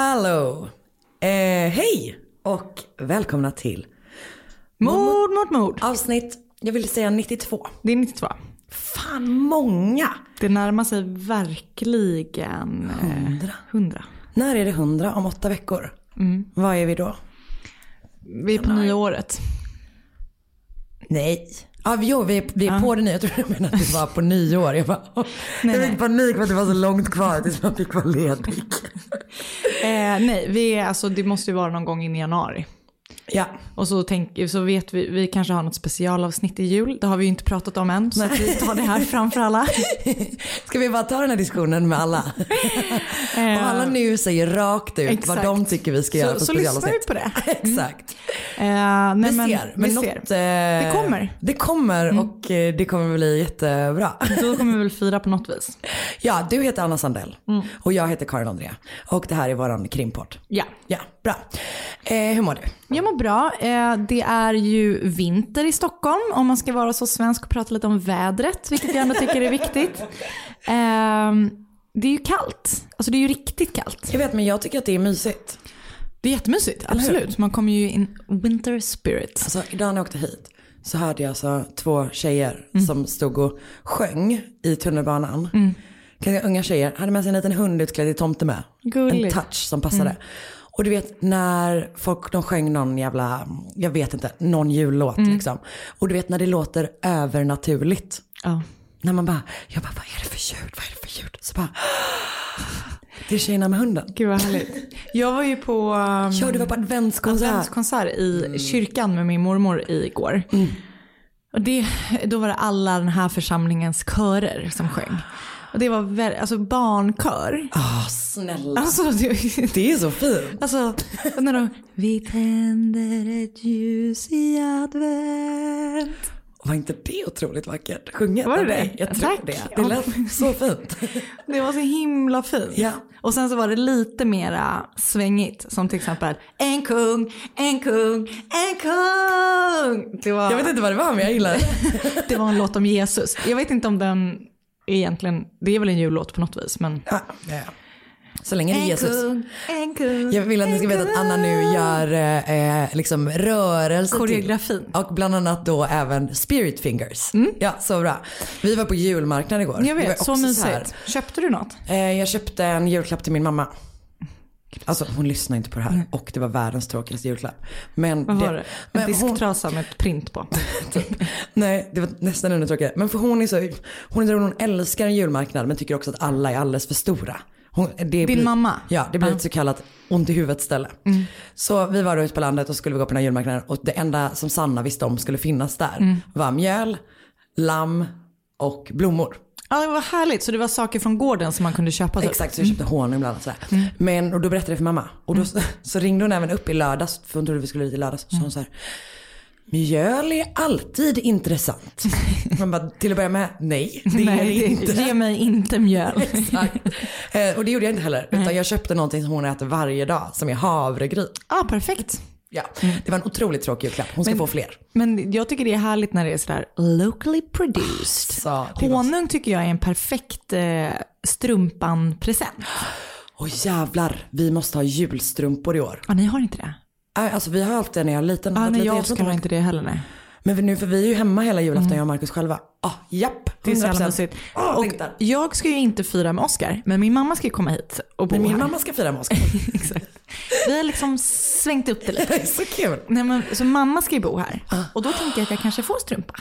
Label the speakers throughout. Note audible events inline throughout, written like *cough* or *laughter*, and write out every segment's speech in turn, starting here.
Speaker 1: Hallå! Eh, hej och välkomna till
Speaker 2: Mord mot mord.
Speaker 1: avsnitt, jag vill säga 92.
Speaker 2: Det är 92.
Speaker 1: Fan många!
Speaker 2: Det närmar sig verkligen eh,
Speaker 1: 100.
Speaker 2: 100.
Speaker 1: När är det 100? Om åtta veckor? Vad är vi då?
Speaker 2: Vi är på nyåret.
Speaker 1: Nej. Ja, jo, vi är, vi är på det nya. Jag trodde du menade att det var på nyår. Jag, bara, åh, jag fick panik för att det var så långt kvar tills man fick vara ledig.
Speaker 2: Eh, nej, vi är, alltså, det måste ju vara någon gång in i januari.
Speaker 1: Ja,
Speaker 2: Och så, tänk, så vet vi, vi kanske har något specialavsnitt i jul. Det har vi ju inte pratat om än. Så att vi tar det här framför alla. *laughs*
Speaker 1: ska vi bara ta den här diskussionen med alla? Och alla nu säger rakt ut vad
Speaker 2: Exakt.
Speaker 1: de tycker vi ska göra
Speaker 2: Så,
Speaker 1: på
Speaker 2: så lyssnar vi
Speaker 1: specialavsnitt.
Speaker 2: på det. *laughs*
Speaker 1: Exakt.
Speaker 2: Eh, nej,
Speaker 1: Vi
Speaker 2: men,
Speaker 1: ser. Men
Speaker 2: vi
Speaker 1: något,
Speaker 2: ser.
Speaker 1: eh,
Speaker 2: Det kommer.
Speaker 1: Det kommer och eh, det kommer bli jättebra. *laughs*
Speaker 2: Då kommer vi väl fira på något vis.
Speaker 1: Ja, du heter Anna Sandell och jag heter Karin André. Och det här är våran krimpodd.
Speaker 2: Ja.
Speaker 1: Ja, bra. Eh, hur mår du?
Speaker 2: Jag mår bra. Eh, Det är ju vinter i Stockholm om man ska vara så svensk och prata lite om vädret, vilket jag ändå tycker är viktigt. Ehm, Det är ju kallt. Alltså det är ju riktigt kallt.
Speaker 1: Jag vet men jag tycker att det är mysigt.
Speaker 2: Det är jättemysigt, absolut. Man kommer ju in winter spirit.
Speaker 1: Alltså idag när jag åkte hit så hörde jag alltså två tjejer
Speaker 2: Mm.
Speaker 1: som stod och sjöng i tunnelbanan. Ganska unga tjejer, hade med sig en liten hund utklädd till tomte med. En
Speaker 2: Gulligt.
Speaker 1: touch som passade. Och du vet när folk, de sjöng någon jävla, jag vet inte, någon jullåt liksom. Och du vet när det låter övernaturligt.
Speaker 2: Ja.
Speaker 1: När man bara, jag bara vad är det för ljud, vad är det för ljud? Så bara, *gasps* det är tjejerna med hunden.
Speaker 2: Gud vad härligt. *laughs* Jag var ju på um,
Speaker 1: Ja, du var på adventskonsert.
Speaker 2: adventskonsert i kyrkan med min mormor igår. Och det, då var det alla den här församlingens körer som sjöng. Och det var väl, alltså barnkör.
Speaker 1: Ah, snälla.
Speaker 2: Alltså, det,
Speaker 1: Det är så fint.
Speaker 2: Alltså, när de... Vi tänder ett ljus i advent.
Speaker 1: Var inte det otroligt vackert sjunget?
Speaker 2: Var det det?
Speaker 1: Jag tror
Speaker 2: Tack.
Speaker 1: det. Det lät så fint. *laughs*
Speaker 2: Det var så himla fint.
Speaker 1: Ja.
Speaker 2: Och sen så var det lite mera svängigt. Som till exempel En kung, en kung, en kung. Det var,
Speaker 1: Jag vet inte vad det var men jag gillar det. *laughs*
Speaker 2: det var en låt om Jesus. Jag vet inte om den egentligen, det är väl en jullåt på något vis. Men...
Speaker 1: Ja, ja. Så länge det är Jesus.
Speaker 2: kung, en kung,
Speaker 1: Jag vill att ni ska veta att Anna nu gör eh, liksom rörelser
Speaker 2: Koreografin.
Speaker 1: till. Och bland annat då även spirit fingers. Ja, så bra. Vi var på julmarknad igår.
Speaker 2: Jag vet, så mysigt.
Speaker 1: här.
Speaker 2: Köpte du något?
Speaker 1: Eh, jag köpte en julklapp till min mamma. Alltså hon lyssnar inte på det här och det var världens tråkigaste julklapp. Men
Speaker 2: Vad var det? En
Speaker 1: men hon-
Speaker 2: disktrasa med ett print på. *laughs*
Speaker 1: Nej, det var nästan ännu tråkigare. Men för hon är så, hon är hon älskar en julmarknad men tycker också att alla är alldeles för stora. Hon, det
Speaker 2: Din
Speaker 1: blir,
Speaker 2: mamma?
Speaker 1: Ja, det blir
Speaker 2: Ja.
Speaker 1: ett så kallat ont i huvudet ställe. Så vi var ute på landet och skulle gå på den här julmarknaden och det enda som Sanna visste om skulle finnas där var mjöl, lamm och blommor.
Speaker 2: Ja, det var härligt. Så det var saker från gården som man kunde köpa? typ?
Speaker 1: Exakt, så jag köpte honung bland annat. Sådär. Men, och då berättade jag för mamma. Och då så ringde hon även upp i lördags, för hon trodde vi skulle dit i lördags. Så hon så här, mjöl är alltid intressant. *laughs* Man bara, till att börja med, nej det är det
Speaker 2: Nej,
Speaker 1: inte.
Speaker 2: ge mig inte mjöl. *laughs*
Speaker 1: Exakt. Eh, och det gjorde jag inte heller. Utan jag köpte någonting som hon äter varje dag, som är havregryn.
Speaker 2: Ja, perfekt.
Speaker 1: Ja, det var en otroligt tråkig julklapp. Hon ska
Speaker 2: Men-
Speaker 1: få fler.
Speaker 2: Men jag tycker det är härligt när det är sådär locally produced.
Speaker 1: Så, det var-
Speaker 2: Honung tycker jag är en perfekt eh, strumpan-present.
Speaker 1: Åh jävlar, vi måste ha julstrumpor i år.
Speaker 2: Ja, ni har inte det?
Speaker 1: Äh, Alltså vi har alltid det när jag är liten.
Speaker 2: Ja, nej, jag
Speaker 1: helt
Speaker 2: ska ha inte det heller. Nej.
Speaker 1: Men nu, för vi är ju hemma hela julafton, jag och Markus själva. Ah, japp,
Speaker 2: Det är så jävla
Speaker 1: 100%.
Speaker 2: mysigt.
Speaker 1: Åh,
Speaker 2: Och
Speaker 1: längtar.
Speaker 2: jag ska ju inte fira med Oscar, men min mamma ska ju komma hit och bo
Speaker 1: Men min
Speaker 2: här.
Speaker 1: mamma ska fira med Oskar. *laughs*
Speaker 2: Exakt. Vi har liksom svängt upp det lite.
Speaker 1: det *laughs* är så kul.
Speaker 2: Nej, men, så mamma ska ju bo här. Och då tänker jag att jag kanske får strumpa.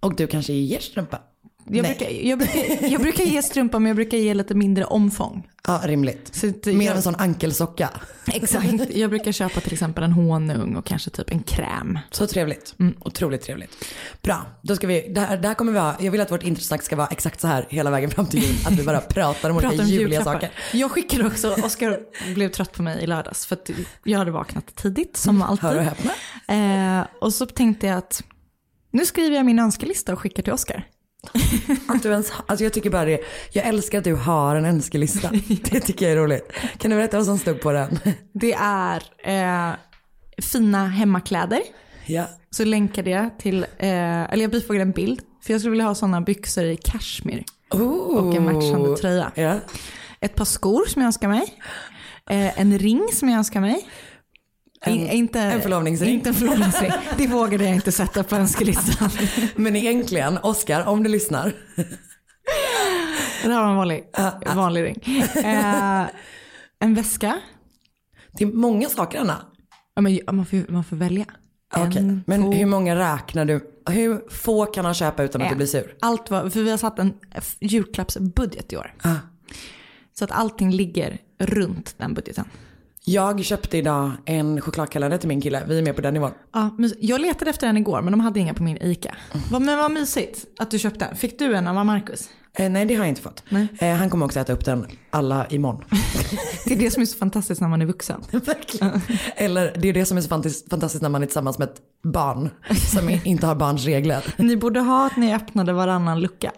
Speaker 1: Och du kanske ger strumpa?
Speaker 2: Jag
Speaker 1: Nej.
Speaker 2: brukar, jag, brukar, jag brukar ge strumpa men jag brukar ge lite mindre omfång.
Speaker 1: Ja, rimligt.
Speaker 2: Så att
Speaker 1: Mer
Speaker 2: jag-
Speaker 1: en sån ankelsocka.
Speaker 2: Exakt. *laughs* Jag brukar köpa till exempel en honung och kanske typ en kräm.
Speaker 1: Så trevligt. Otroligt trevligt. Bra, då ska vi, det här, det här kommer vi ha, jag vill att vårt introsnack ska vara exakt så här hela vägen fram till jul. Att vi bara pratar om olika juliga saker.
Speaker 2: Jag skickade också, Oskar blev trött på mig i lördags för att jag hade vaknat tidigt som alltid.
Speaker 1: Hör och häpna.
Speaker 2: Eh, och så tänkte jag att nu skriver jag min önskelista och skickar till Oskar.
Speaker 1: Att du ens, alltså jag tycker bara det, jag älskar att du har en önskelista. *laughs* Det tycker jag är roligt. Kan du berätta vad som stod på den?
Speaker 2: Det är eh, fina hemmakläder.
Speaker 1: Ja.
Speaker 2: Så länkade jag till, eh, eller jag bifogade en bild. För jag skulle vilja ha sådana byxor i cashmere. Och en matchande tröja.
Speaker 1: Ja.
Speaker 2: Ett par skor som jag önskar mig. Eh, en ring som jag önskar mig.
Speaker 1: En-
Speaker 2: inte,
Speaker 1: en förlovningsring.
Speaker 2: Inte en förlovningsring. Det vågade jag inte sätta på önskelistan. *laughs*
Speaker 1: Men egentligen, Oskar, om du lyssnar.
Speaker 2: Det här var en vanlig, vanlig ring. Eh, en väska.
Speaker 1: Det är många saker Anna.
Speaker 2: Ja, men man, får, man får välja. En,
Speaker 1: men
Speaker 2: två,
Speaker 1: hur många räknar du? Hur få kan han köpa utan att du blir sur?
Speaker 2: Allt var, för vi har satt en julklappsbudget i år.
Speaker 1: Ah.
Speaker 2: Så att allting ligger runt den budgeten.
Speaker 1: Jag köpte idag en chokladkalender till min kille. Vi är med på den nivån.
Speaker 2: Ja, jag letade efter en igår men de hade inga på min ICA. Vad- Men vad mysigt att du köpte. Fick du en av Marcus?
Speaker 1: Eh, nej, det har jag inte fått. Eh, han kommer också äta upp den alla imorgon. *laughs*
Speaker 2: Det är det som är så fantastiskt när man är vuxen. *laughs*
Speaker 1: Verkligen. Eller det är det som är så fantastiskt, när man är tillsammans med ett barn som *laughs* inte har barns regler.
Speaker 2: Ni borde ha att ni öppnade varannan lucka.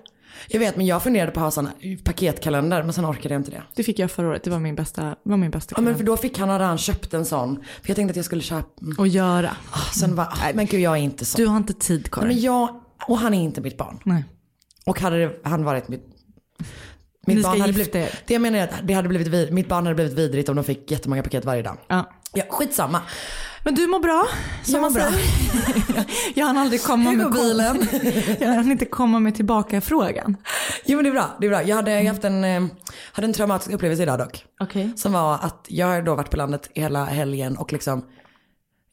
Speaker 1: Jag vet, men jag funderade på att ha sån paketkalender, men sen orkade jag inte det.
Speaker 2: Det fick jag förra året. Det var min bästa, var min bästa
Speaker 1: Ja, men
Speaker 2: kalender.
Speaker 1: för då fick han redan köpt en sån. För jag tänkte att jag skulle köpa. Mm.
Speaker 2: Och göra.
Speaker 1: Ah, Sen bara, ah, men gud jag är inte så.
Speaker 2: Du har inte tid Karin.
Speaker 1: Men jag, och han är inte mitt barn.
Speaker 2: Nej.
Speaker 1: Och hade det, han varit mitt...
Speaker 2: Ni
Speaker 1: Mitt
Speaker 2: ska
Speaker 1: barn hade blivit,
Speaker 2: er.
Speaker 1: det jag menar är att det hade blivit, mitt barn hade blivit vidrigt om de fick jättemånga paket varje dag.
Speaker 2: Ja.
Speaker 1: Ja, skitsamma.
Speaker 2: Men du mår bra, som
Speaker 1: Jag
Speaker 2: man
Speaker 1: bra.
Speaker 2: säger. jag hann aldrig komma med
Speaker 1: bilen? *laughs*
Speaker 2: jag hann inte komma med tillbaka frågan.
Speaker 1: Jo men det är bra. Det är bra. Jag hade haft en, eh, hade en traumatisk upplevelse idag dock.
Speaker 2: Okej.
Speaker 1: Som var att jag har då varit på landet hela helgen och liksom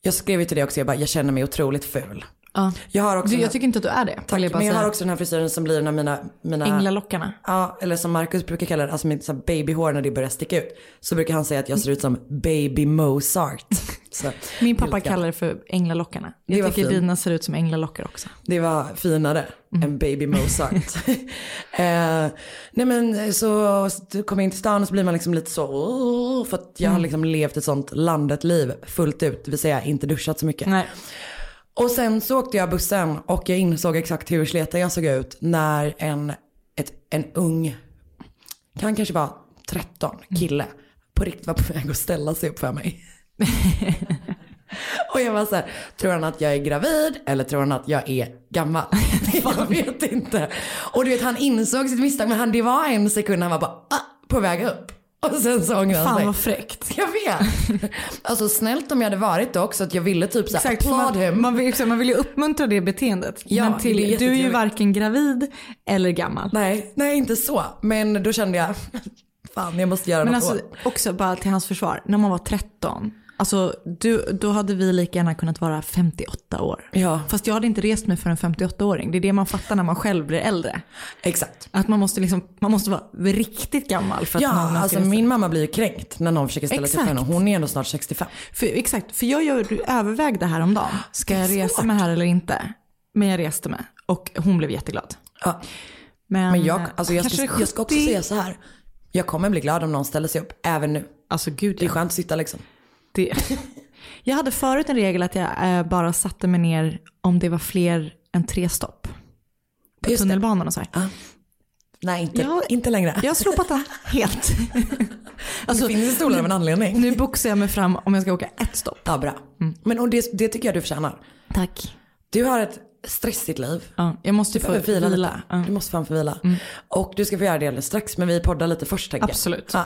Speaker 1: jag skrev ju till det också, jag bara, jag känner mig otroligt ful.
Speaker 2: Ja.
Speaker 1: Jag har också,
Speaker 2: Du, jag
Speaker 1: här-
Speaker 2: tycker inte att du är det.
Speaker 1: tack,
Speaker 2: jag
Speaker 1: men jag har också den här frisyren som blir när mina, mina
Speaker 2: Änglalockarna.
Speaker 1: Ja, eller som Marcus brukar kalla det, alltså mitt babyhår när det börjar sticka ut. Så brukar han säga att jag ser ut som baby Mozart. *laughs* Så,
Speaker 2: Min pappa
Speaker 1: julklapp.
Speaker 2: kallar det för änglalockarna.
Speaker 1: Det
Speaker 2: Jag
Speaker 1: var
Speaker 2: tycker dina ser ut som änglalockar också.
Speaker 1: Det var finare än baby Mozart. *laughs* eh, nej men så så kom jag in till stan och så blir man liksom lite så, för att jag har liksom levt ett sånt landet-liv fullt ut. Det vill säga inte duschat så mycket.
Speaker 2: Nej.
Speaker 1: Och sen så åkte jag bussen och jag insåg exakt hur sleten jag såg ut när en, ett, en ung, kan kanske vara 13, kille på riktigt var på väg att ställa sig upp för mig. *laughs* och jag var så här, tror han att jag är gravid eller tror han att jag är gammal? *laughs* jag vet inte. Och du vet han insåg sitt misstag men han, det var en sekund han var bara ah, på väg upp. Och sen så ångrade han
Speaker 2: Fan
Speaker 1: sig.
Speaker 2: vad fräckt.
Speaker 1: Jag vet. Alltså snällt om jag hade varit då också att jag ville typ så här
Speaker 2: Exakt,
Speaker 1: applaud
Speaker 2: man,
Speaker 1: him.
Speaker 2: man, vill, man vill ju uppmuntra det beteendet.
Speaker 1: Ja,
Speaker 2: Men till,
Speaker 1: det är
Speaker 2: du är ju varken gravid eller gammal.
Speaker 1: Nej, nej inte så. Men då kände jag, *laughs* fan jag måste göra
Speaker 2: Men
Speaker 1: något
Speaker 2: alltså
Speaker 1: åt.
Speaker 2: också bara till hans försvar, när man var 13, alltså du, då hade vi lika gärna kunnat vara 58 år.
Speaker 1: Ja,
Speaker 2: Fast jag hade inte rest mig för en 58-åring. Det är det man fattar när man själv blir äldre.
Speaker 1: exakt.
Speaker 2: Att man måste, liksom, man måste vara riktigt gammal för att
Speaker 1: Ja,
Speaker 2: ska
Speaker 1: alltså min mamma blir ju kränkt när någon försöker ställa sig för
Speaker 2: Exakt.
Speaker 1: henne. Hon är ändå snart 65.
Speaker 2: För, exakt, för jag gör, övervägde häromdagen. Ska jag resa mig här eller inte? Men jag reste mig och hon blev jätteglad.
Speaker 1: Ja.
Speaker 2: Men,
Speaker 1: Men jag, alltså jag, ska, jag ska också
Speaker 2: 70.
Speaker 1: säga så här. Jag kommer bli glad om någon ställer sig upp, även nu.
Speaker 2: Alltså gud
Speaker 1: Det är skönt att sitta liksom.
Speaker 2: Det. *laughs* Jag hade förut en regel att jag eh, bara satte mig ner om det var fler än tre stopp. På
Speaker 1: Just det.
Speaker 2: tunnelbanan och så här.
Speaker 1: Ja. Nej, inte,
Speaker 2: Jag-
Speaker 1: inte längre.
Speaker 2: Jag har slopat den helt. *laughs*
Speaker 1: alltså, det finns stolar av en anledning.
Speaker 2: Nu boxar jag mig fram om jag ska åka ett stopp.
Speaker 1: Ja, bra. Men och det, det tycker jag du förtjänar.
Speaker 2: Tack.
Speaker 1: Du har ett stressigt liv.
Speaker 2: Ja, jag måste
Speaker 1: Du
Speaker 2: få vila.
Speaker 1: vila,
Speaker 2: Ja.
Speaker 1: Du måste fan få vila. Och du ska få göra det alldeles strax, men vi poddar lite först tänker jag.
Speaker 2: Absolut.
Speaker 1: Ja.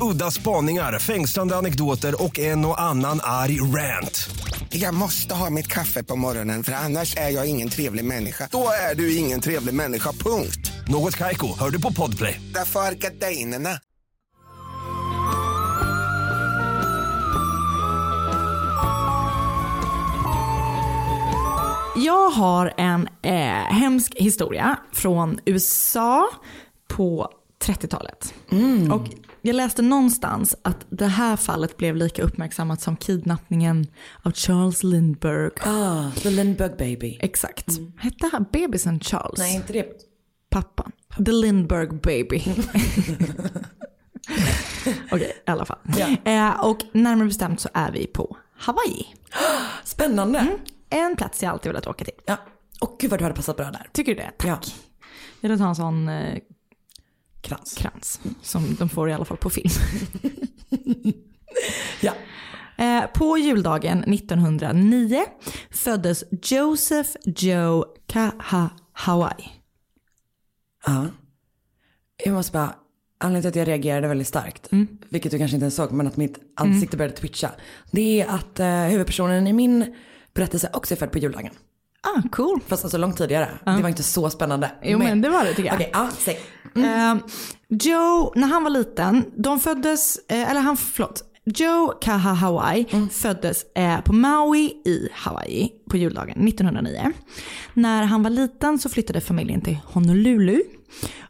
Speaker 3: Udda spaningar, fängslande anekdoter och en och annan arg rant.
Speaker 4: Jag måste ha mitt kaffe på morgonen för annars är jag ingen trevlig människa. Då är du ingen trevlig människa, punkt.
Speaker 3: Något Kaiko, hör du på Podplay.
Speaker 4: Därför är gardinerna.
Speaker 2: Jag har en eh, hemsk historia från USA på 30-talet. Och jag läste någonstans att det här fallet blev lika uppmärksammat som kidnappningen av Charles Lindbergh.
Speaker 1: Ah, the Lindbergh baby.
Speaker 2: Exakt. Hette han bebisen Charles?
Speaker 1: Nej, inte det.
Speaker 2: Pappan. The Lindbergh baby. *laughs* Okej, i alla fall. Eh, och närmare bestämt så är vi på Hawaii. *gasps*
Speaker 1: Spännande.
Speaker 2: En plats jag alltid velat åka till.
Speaker 1: Ja. Och gud vad du hade passat bra där.
Speaker 2: Tycker du det? Tack.
Speaker 1: Ja.
Speaker 2: Jag vill ta en sån eh,
Speaker 1: Krans.
Speaker 2: krans som de får i alla fall på film. *laughs*
Speaker 1: Ja.
Speaker 2: Eh, på juldagen 1909 föddes Joseph Joe Kaha Hawaii.
Speaker 1: Ja. Jag måste bara, anledningen till att jag reagerade väldigt starkt, vilket du kanske inte ens såg, men att mitt ansikte började twitcha. Det är att eh, huvudpersonen i min berättelse också är född på juldagen.
Speaker 2: Ah, cool.
Speaker 1: Fast alltså långt tidigare. Det var inte så spännande.
Speaker 2: Jo men det var det tycker jag.
Speaker 1: Okej, ja, säg.
Speaker 2: Eh, Joe, när han var liten, de föddes, eh, eller han, förlåt. Joe Kaha Hawaii föddes eh, på Maui i Hawaii på juldagen 1909. När han var liten så flyttade familjen till Honolulu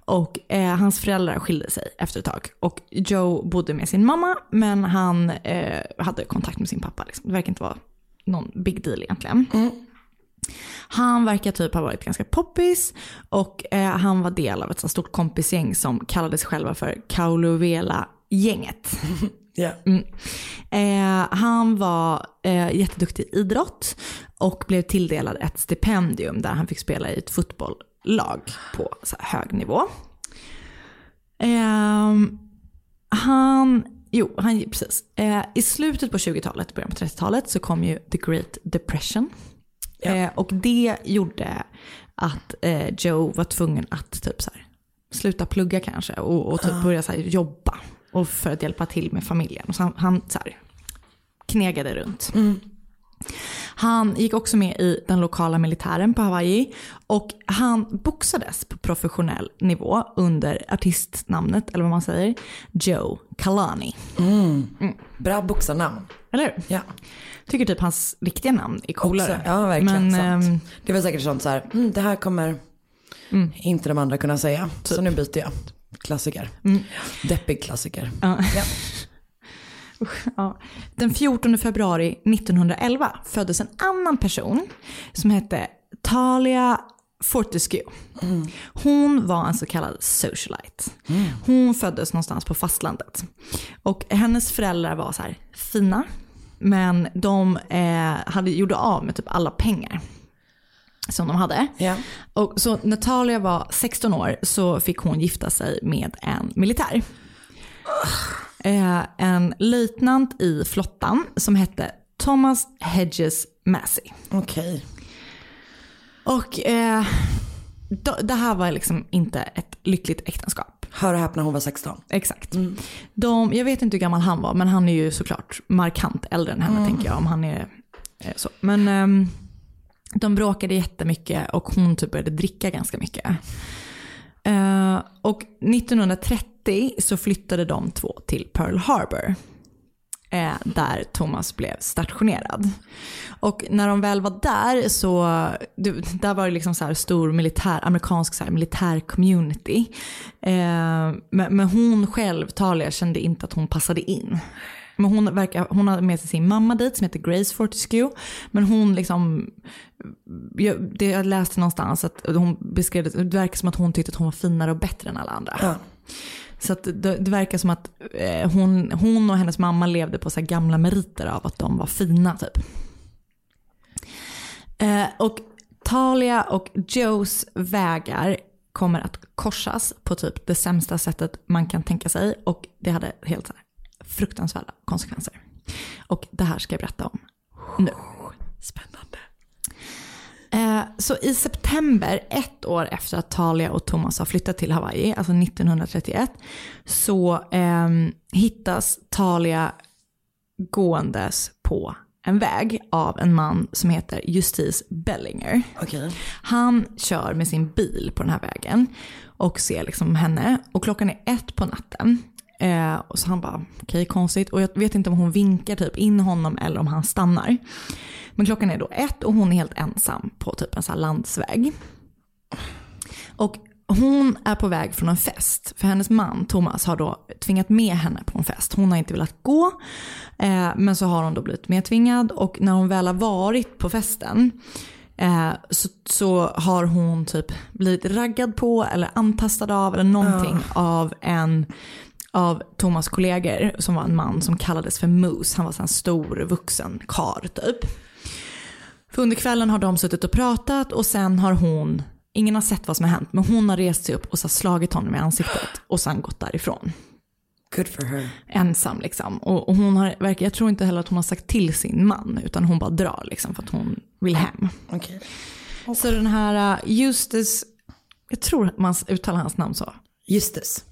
Speaker 2: och eh, hans föräldrar skilde sig efter ett tag. Och Joe bodde med sin mamma men han eh, hade kontakt med sin pappa. Liksom. Det verkar inte vara någon big deal egentligen. Han verkar typ ha varit ganska poppis och eh, han var del av ett så stort kompisgäng som kallades själva för Kauluvela-gänget. *laughs*
Speaker 1: Ja.
Speaker 2: Mm. Eh, han var eh, jätteduktig i idrott och blev tilldelad ett stipendium där han fick spela i ett fotbollslag på hög nivå. Ehm, han, jo, han, precis. Eh, I slutet på 20-talet, början på 30-talet så kom ju the Great Depression. Eh, och det gjorde att eh, Joe var tvungen att typ så här, sluta plugga kanske och, och typ börja så här, jobba. Och för att hjälpa till med familjen. Så han, han så här, knegade runt. Han gick också med i den lokala militären på Hawaii och han boxades på professionell nivå under artistnamnet, eller vad man säger, Joe Kalani.
Speaker 1: Bra boxarnamn.
Speaker 2: Eller hur?
Speaker 1: Ja.
Speaker 2: Tycker typ hans riktiga namn är coolare.
Speaker 1: Också. Ja, verkligen.
Speaker 2: Men,
Speaker 1: sant.
Speaker 2: ehm,
Speaker 1: det var säkert sånt så här, mm, det här kommer inte de andra kunna säga. Så nu byter jag. Klassiker. Deppig klassiker.
Speaker 2: Ja. Ja. *laughs* Den 14 februari 1911 föddes en annan person som hette Talia Fortescue. Hon var en så kallad socialite. Hon föddes någonstans på fastlandet. Och hennes föräldrar var så här fina, men de eh, hade, gjorde av med typ alla pengar som de hade.
Speaker 1: Ja.
Speaker 2: Och så när Talia var 16 år så fick hon gifta sig med en militär. Eh, en löjtnant i flottan som hette Thomas Hedges Massey.
Speaker 1: Okej.
Speaker 2: Och eh, det här var liksom inte ett lyckligt äktenskap.
Speaker 1: Hör och häpna, hon var 16.
Speaker 2: Exakt. De, jag vet inte hur gammal han var, men han är ju såklart markant äldre än henne tänker jag. Om han är eh, så. Men ehm, de bråkade jättemycket och hon typ började dricka ganska mycket. Eh, och 1930 så flyttade de två till Pearl Harbor. Eh, där Thomas blev stationerad. Och när de väl var där så, du, där var det liksom så här stor militär, amerikansk så här militär community. Eh, men, men hon själv, Talia, kände inte att hon passade in. Men hon, verkar, hon hade med sig sin mamma dit som heter Grace Fortescue. Men hon liksom, jag, det jag läste någonstans att hon beskrev det, det verkar som att hon tyckte att hon var finare och bättre än alla andra. Så att det, det verkar som att eh, hon, hon och hennes mamma levde på så här gamla meriter av att de var fina typ. Eh, och Talia och Joes vägar kommer att korsas på typ det sämsta sättet man kan tänka sig. Och det hade helt så här fruktansvärda konsekvenser. Och det här ska jag berätta om nu.
Speaker 1: Spännande.
Speaker 2: Eh, så i september, ett år efter att Talia och Thomas har flyttat till Hawaii, alltså 1931, så eh, hittas Talia gåendes på en väg av en man som heter Justice Bellinger.
Speaker 1: Okej.
Speaker 2: Han kör med sin bil på den här vägen och ser liksom henne och klockan är ett på natten. Eh, och så han bara, okej konstigt. Och jag vet inte om hon vinkar typ in honom eller om han stannar. Men klockan är då ett och hon är helt ensam på typ en sån här landsväg. Och hon är på väg från en fest. För hennes man Thomas har då tvingat med henne på en fest. Hon har inte velat gå. Eh, men så har hon då blivit medtvingad. Och när hon väl har varit på festen eh, så, så har hon typ blivit raggad på eller antastad av eller någonting av en av Thomas kollegor som var en man som kallades för Moose. Han var så en stor vuxen kar typ. För under kvällen har de suttit och pratat och sen har hon, ingen har sett vad som har hänt, men hon har rest sig upp och så slagit honom i ansiktet och sen gått därifrån.
Speaker 1: Good for her.
Speaker 2: Ensam liksom. Och, och hon har, jag tror inte heller att hon har sagt till sin man, utan hon bara drar liksom för att hon vill hem.
Speaker 1: Okej.
Speaker 2: Så den här uh, Justus, jag tror att man uttalar hans namn så.
Speaker 1: Justus.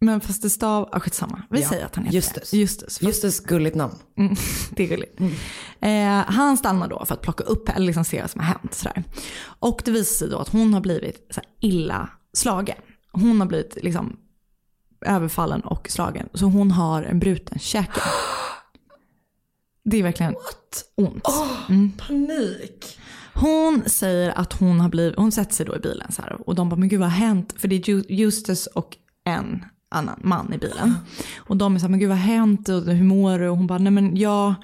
Speaker 2: Men fast det stav, ah, skitsamma. Vi
Speaker 1: Ja,
Speaker 2: säger att han heter
Speaker 1: Justus.
Speaker 2: Justus.
Speaker 1: Justus, gulligt namn.
Speaker 2: Mm, *laughs* det är gulligt. Eh, han stannar då för att plocka upp eller liksom se vad som har hänt. Sådär. Och det visar sig då att hon har blivit så här illa slagen. Hon har blivit liksom överfallen och slagen. Så hon har en bruten käke. Det är verkligen ont. Mm.
Speaker 1: Panik.
Speaker 2: Hon säger att hon har blivit, hon sätter sig då i bilen så här och de bara men gud vad har hänt? För det är Ju- Justus och en annan man i bilen. Och de är så här, men gud vad har hänt och hur mår du? Och hon bara, nej men jag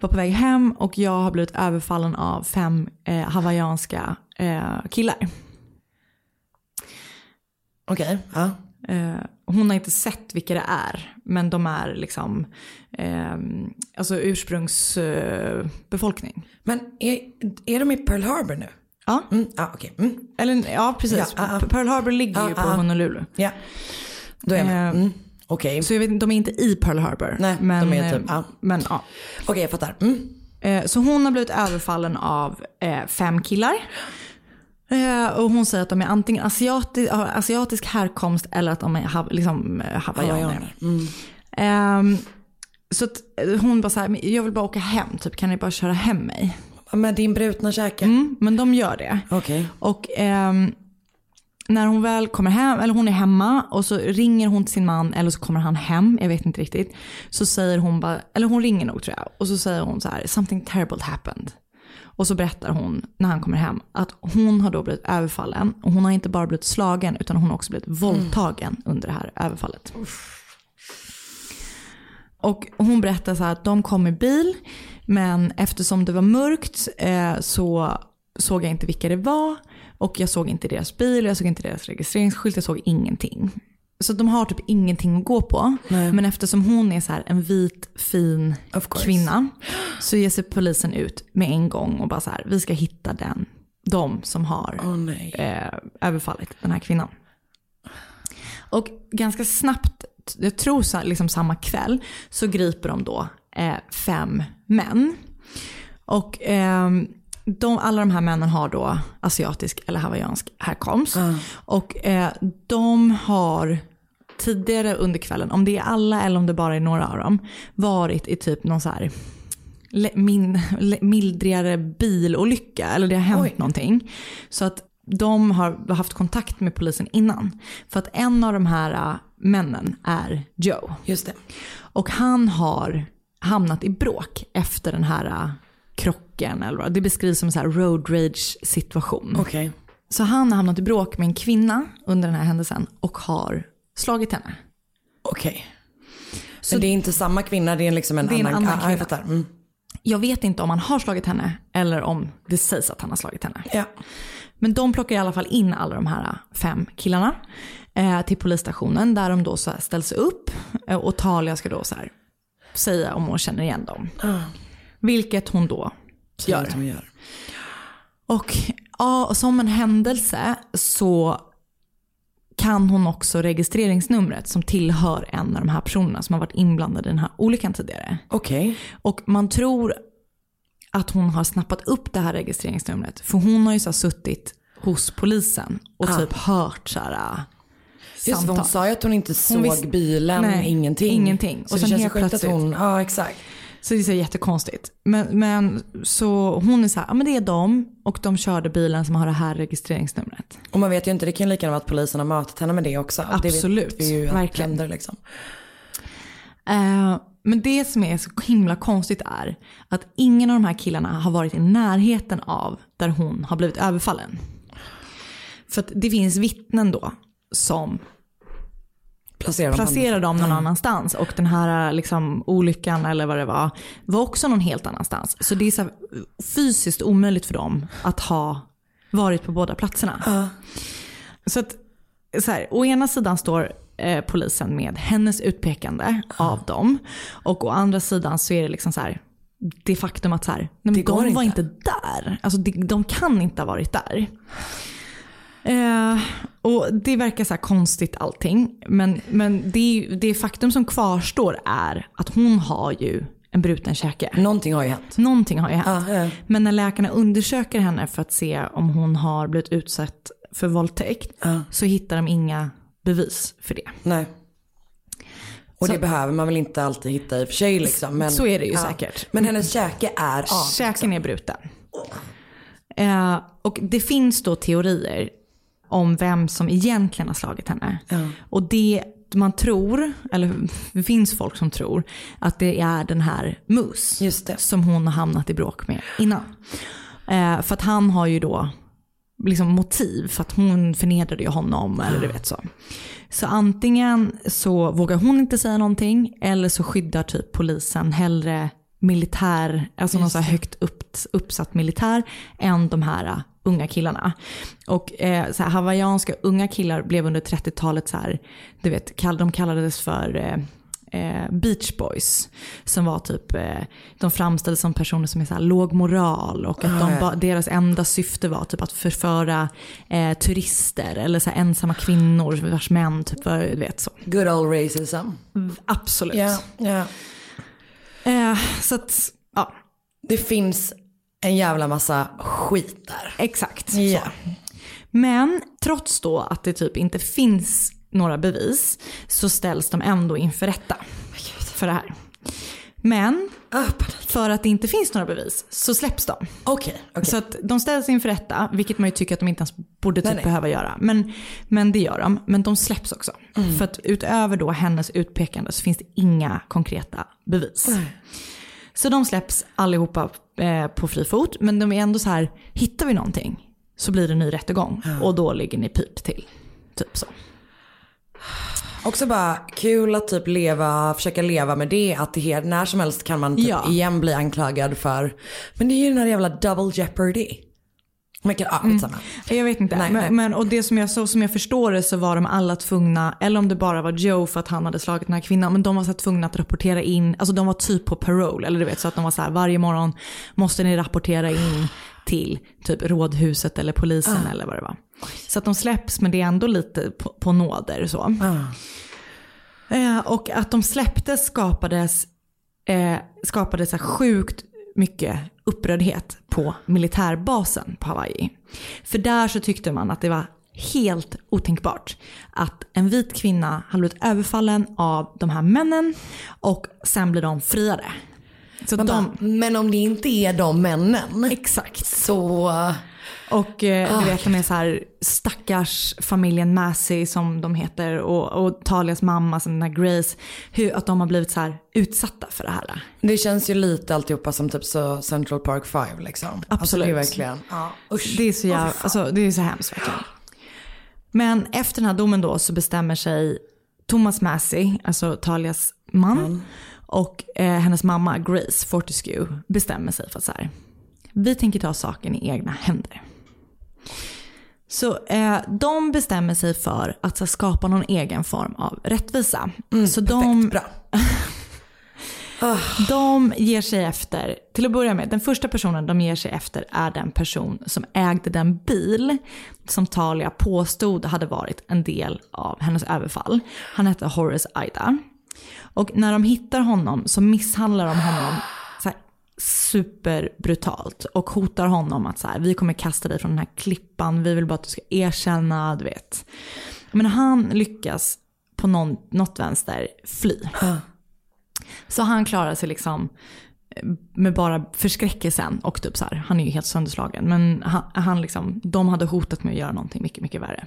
Speaker 2: var på väg hem och jag har blivit överfallen av fem eh, hawaiianska eh, killar.
Speaker 1: Okej, ja.
Speaker 2: Eh, hon har inte sett vilka det är, men de är liksom eh, alltså ursprungsbefolkning. Befolkning.
Speaker 1: Men är, är de i Pearl Harbor nu?
Speaker 2: Ja.
Speaker 1: Mm, ja, okej. Mm.
Speaker 2: Eller ja, precis.
Speaker 1: Ja, ja.
Speaker 2: Pearl Harbor ligger ju
Speaker 1: Ja,
Speaker 2: på
Speaker 1: ja.
Speaker 2: Honolulu.
Speaker 1: Då är med.
Speaker 2: Eh,
Speaker 1: Mm. Okej.
Speaker 2: Så jag vet de är inte i Pearl Harbor.
Speaker 1: Nej,
Speaker 2: men,
Speaker 1: de är typ,
Speaker 2: eh,
Speaker 1: ja.
Speaker 2: Men ja.
Speaker 1: Okej, jag fattar. Mm.
Speaker 2: Eh, Så hon har blivit överfallen av fem killar. Och hon säger att de är antingen asiati, asiatisk härkomst eller att de är ha, liksom, hawaiianer.
Speaker 1: Mm.
Speaker 2: Ehm, så hon bara så här, "Men jag vill bara åka hem, typ, kan ni bara köra hem mig?
Speaker 1: Med din brutna käke?
Speaker 2: Mm, men de gör det.
Speaker 1: Okej.
Speaker 2: Och ehm, när hon väl kommer hem, eller hon är hemma och så ringer hon till sin man eller så kommer han hem, jag vet inte riktigt. Så säger hon bara, eller hon ringer nog tror jag. Och så säger hon så här, something terrible happened. Och så berättar hon när han kommer hem att hon har då blivit överfallen. Och hon har inte bara blivit slagen utan hon har också blivit våldtagen under det här överfallet. Och hon berättar så här att de kom i bil men eftersom det var mörkt eh, så såg jag inte vilka det var. Och jag såg inte deras bil, jag såg inte deras registreringsskylt, jag såg ingenting. Så de har typ ingenting att gå på. Men eftersom hon är så här en vit, fin kvinna så ger sig polisen ut med en gång och bara så här, vi ska hitta den, de som har
Speaker 1: nej.
Speaker 2: eh, överfallit den här kvinnan. Och ganska snabbt, jag tror så här, liksom samma kväll, så griper de då eh, fem män. Och ehm, de, alla de här männen har då asiatisk eller hawaiiansk härkomst. Och eh, de har tidigare under kvällen, om det är alla eller om det bara är några av dem, varit i typ någon så här min, mildrigare bilolycka eller det har hänt
Speaker 1: Oj.
Speaker 2: någonting. Så att de har haft kontakt med polisen innan. För att en av de här äh, männen är Joe.
Speaker 1: Just det.
Speaker 2: Och han har hamnat i bråk efter den här äh, krocken. Eller vad. Det beskrivs som en så här road rage situation.
Speaker 1: Okej.
Speaker 2: Så han har hamnat i bråk med en kvinna under den här händelsen och har slagit henne.
Speaker 1: Okej. Så det är inte samma kvinna, det är liksom en
Speaker 2: Det är en
Speaker 1: annan,
Speaker 2: annan
Speaker 1: Ah, jag
Speaker 2: kvinna.
Speaker 1: fattar. Mm.
Speaker 2: Jag vet inte om han har slagit henne eller om det sägs att han har slagit henne.
Speaker 1: Ja.
Speaker 2: Men de plockar i alla fall in alla de här fem killarna eh, till polisstationen där de då så ställs upp eh, och Talia ska då så här säga om hon känner igen dem. Vilket hon då gör.
Speaker 1: att hon gör.
Speaker 2: Och ja, som en händelse så kan hon också registreringsnumret som tillhör en av de här personerna som har varit inblandade i den här olyckan tidigare.
Speaker 1: Okej.
Speaker 2: Och man tror att hon har snappat upp det här registreringsnumret. För hon har ju så suttit hos polisen och
Speaker 1: Ah.
Speaker 2: typ hört så här äh,
Speaker 1: Just
Speaker 2: samtal.
Speaker 1: hon sa ju att hon inte såg
Speaker 2: Hon visste-
Speaker 1: bilen,
Speaker 2: Nej,
Speaker 1: ingenting.
Speaker 2: ingenting.
Speaker 1: Så
Speaker 2: Och
Speaker 1: det
Speaker 2: sen
Speaker 1: känns
Speaker 2: helt
Speaker 1: att
Speaker 2: plötsligt-
Speaker 1: hon, ja exakt.
Speaker 2: Så det är så jättekonstigt. Men, men så hon är så här, ja men det är de och de körde bilen som har det här registreringsnumret.
Speaker 1: Och man vet ju inte, det kan ju lika gärna vara att polisen har matat henne med det också.
Speaker 2: Absolut,
Speaker 1: Det vet vi ju
Speaker 2: verkligen.
Speaker 1: händer liksom.
Speaker 2: Eh, men det som är så himla konstigt är att ingen av de här killarna har varit i närheten av där hon har blivit överfallen. För att det finns vittnen då som
Speaker 1: Placerar dem
Speaker 2: placerar dem någon
Speaker 1: Ja.
Speaker 2: annanstans. Och den här liksom, olyckan eller vad det var, var också någon helt annanstans. Så det är så här, fysiskt omöjligt för dem att ha varit på båda platserna. Så att, så här, å ena sidan står eh, polisen med hennes utpekande av dem. Och å andra sidan så är det liksom så här, det faktum att så här, nej, de var
Speaker 1: inte.
Speaker 2: inte där. Alltså de, de kan inte ha varit där. Eh, och det verkar så konstigt allting. Men, men det, det faktum som kvarstår är att hon har ju en bruten käke.
Speaker 1: Någonting har ju hänt.
Speaker 2: Någonting har ju hänt.
Speaker 1: Ja, ja.
Speaker 2: Men när läkarna undersöker henne för att se om hon har blivit utsatt för våldtäkt
Speaker 1: Ja.
Speaker 2: så hittar de inga bevis för det.
Speaker 1: Nej. Och
Speaker 2: Så-
Speaker 1: det behöver man väl inte alltid hitta i och för sig liksom. Men,
Speaker 2: Så är det ju säkert.
Speaker 1: Men hennes käke är av.
Speaker 2: Käken är bruten. Eh, och det finns då teorier om vem som egentligen har slagit henne.
Speaker 1: Ja.
Speaker 2: Och det man tror, eller det finns folk som tror, att det är den här Mus som hon har hamnat i bråk med innan. Eh, för att han har ju då liksom motiv för att hon förnedrade ju honom eller du vet så. Så antingen så vågar hon inte säga någonting eller så skyddar typ polisen hellre militär, alltså någon så här högt upp, uppsatt militär än de här unga killarna. Och eh, så här, hawaiianska unga killar blev under 30-talet så här, du vet, kall, de kallades för eh, eh, Beach Boys. Som var typ, eh, de framställdes som personer som är så här låg moral och att de, ba, deras enda syfte var typ att förföra eh, turister eller så ensamma kvinnor vars män typ var, du vet så.
Speaker 1: Good old racism.
Speaker 2: Absolut.
Speaker 1: Ja, ja.
Speaker 2: Eh, så att, ja,
Speaker 1: Det finns en jävla massa skit där.
Speaker 2: exakt. Så. Men trots då att det typ inte finns några bevis så ställs de ändå inför rätta för det här. Men för att det inte finns några bevis så släpps de.
Speaker 1: Okej, okej.
Speaker 2: Så att de ställs inför rätta, vilket man ju tycker att de inte ens borde typ
Speaker 1: Nej, nej.
Speaker 2: behöva göra. Men, men det gör de. Men de släpps också.
Speaker 1: Mm.
Speaker 2: För att utöver då hennes utpekande så finns det inga konkreta bevis. Så de släpps allihopa eh, på fri fot. Men de är ändå så här, hittar vi någonting så blir det en ny rättegång. Och då ligger ni pip till. Typ så.
Speaker 1: Också bara kul att typ leva, försöka leva med det. Att det här, när som helst kan man typ
Speaker 2: Ja.
Speaker 1: igen bli anklagad för. Men det är ju den här jävla double jeopardy. Men ah, skitsamma.
Speaker 2: Jag vet inte.
Speaker 1: Nej,
Speaker 2: men,
Speaker 1: nej.
Speaker 2: men, och det som jag, så som jag förstår det så var de alla tvungna, eller om det bara var Joe för att han hade slagit den här kvinnan, men de var så tvungna att rapportera in, alltså de var typ på parole, eller du vet så att de var så här varje morgon måste ni rapportera in till typ rådhuset eller polisen eller vad det var. Så att de släpps men det är ändå lite på, på nåder så. Eh, och att de släpptes skapades, eh, skapades så här sjukt mycket upprördhet på militärbasen på Hawaii. För där så tyckte man att det var helt otänkbart att en vit kvinna hade blivit överfallen av de här männen och sen blir de friade. Så de,
Speaker 1: bara, men om det inte är de männen.
Speaker 2: Exakt.
Speaker 1: Så...
Speaker 2: Och eh,
Speaker 1: Ah.
Speaker 2: du vet de är så här stackars familjen Massey som de heter och, och Talias mamma som den här Grace. Hur, att de har blivit så här utsatta för det här.
Speaker 1: Det känns ju lite alltihopa som typ så Central Park 5 liksom. Alltså,
Speaker 2: Absolut.
Speaker 1: det är verkligen, ja, usch.
Speaker 2: Det är så, jävla, alltså, det är så hemskt verkligen. Men efter den här domen då så bestämmer sig Thomas Massey, alltså Talias man, och eh, hennes mamma Grace Fortescue bestämmer sig för att så här, vi tänker ta saken i egna händer. Så eh, de bestämmer sig för att så, skapa någon egen form av rättvisa. så de,
Speaker 1: bra. *laughs*
Speaker 2: de ger sig efter, till att börja med, den första personen de ger sig efter är den person som ägde den bil som Talia påstod hade varit en del av hennes överfall. Han hette Horace Aida. Och när de hittar honom så misshandlar de honom superbrutalt och hotar honom att så här, vi kommer kasta dig från den här klippan, vi vill bara att du ska erkänna, du vet. Men han lyckas på någon, något vänster fly. Så han klarar sig liksom eh, med bara förskräckelsen och typ så här, han är ju helt sönderslagen. Men han, han liksom, de hade hotat med att göra någonting mycket, mycket värre.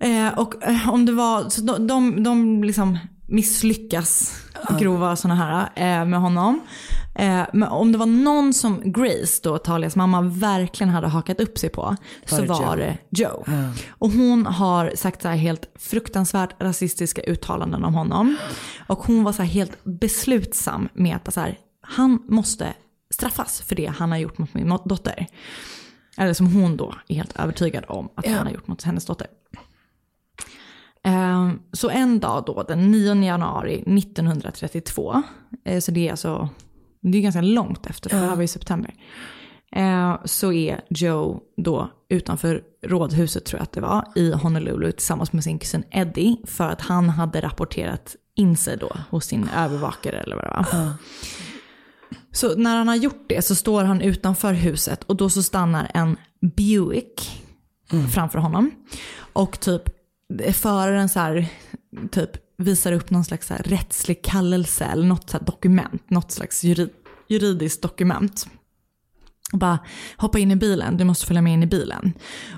Speaker 2: Eh, och eh, om det var, så de, de, de liksom misslyckas grova sådana här eh, med honom. Eh, men om det var någon som Grace, då Talias mamma, verkligen hade hakat upp sig på så
Speaker 1: Var det
Speaker 2: var
Speaker 1: Joe?
Speaker 2: det Joe. Och hon har sagt så här helt fruktansvärt rasistiska uttalanden om honom. Och hon var så här helt beslutsam med att så här, han måste straffas för det han har gjort mot min dotter. Eller som hon då är helt övertygad om att
Speaker 1: Ja.
Speaker 2: han har gjort mot hennes dotter. Eh, Så en dag då, den 9 januari 1932, eh, så det är alltså, det är ganska långt efter, för det här var i september. Eh, Så är Joe då utanför rådhuset tror jag att det var, i Honolulu tillsammans med sin kusin Eddie. För att han hade rapporterat in sig då hos sin övervakare eller vad det var. Så när han har gjort det så står han utanför huset och då så stannar en Buick framför honom. Och typ föraren så här, typ visar upp någon slags så här rättslig kallelse eller något så dokument, något slags juri, juridiskt dokument. Och bara hoppa in i bilen, du måste följa med in i bilen.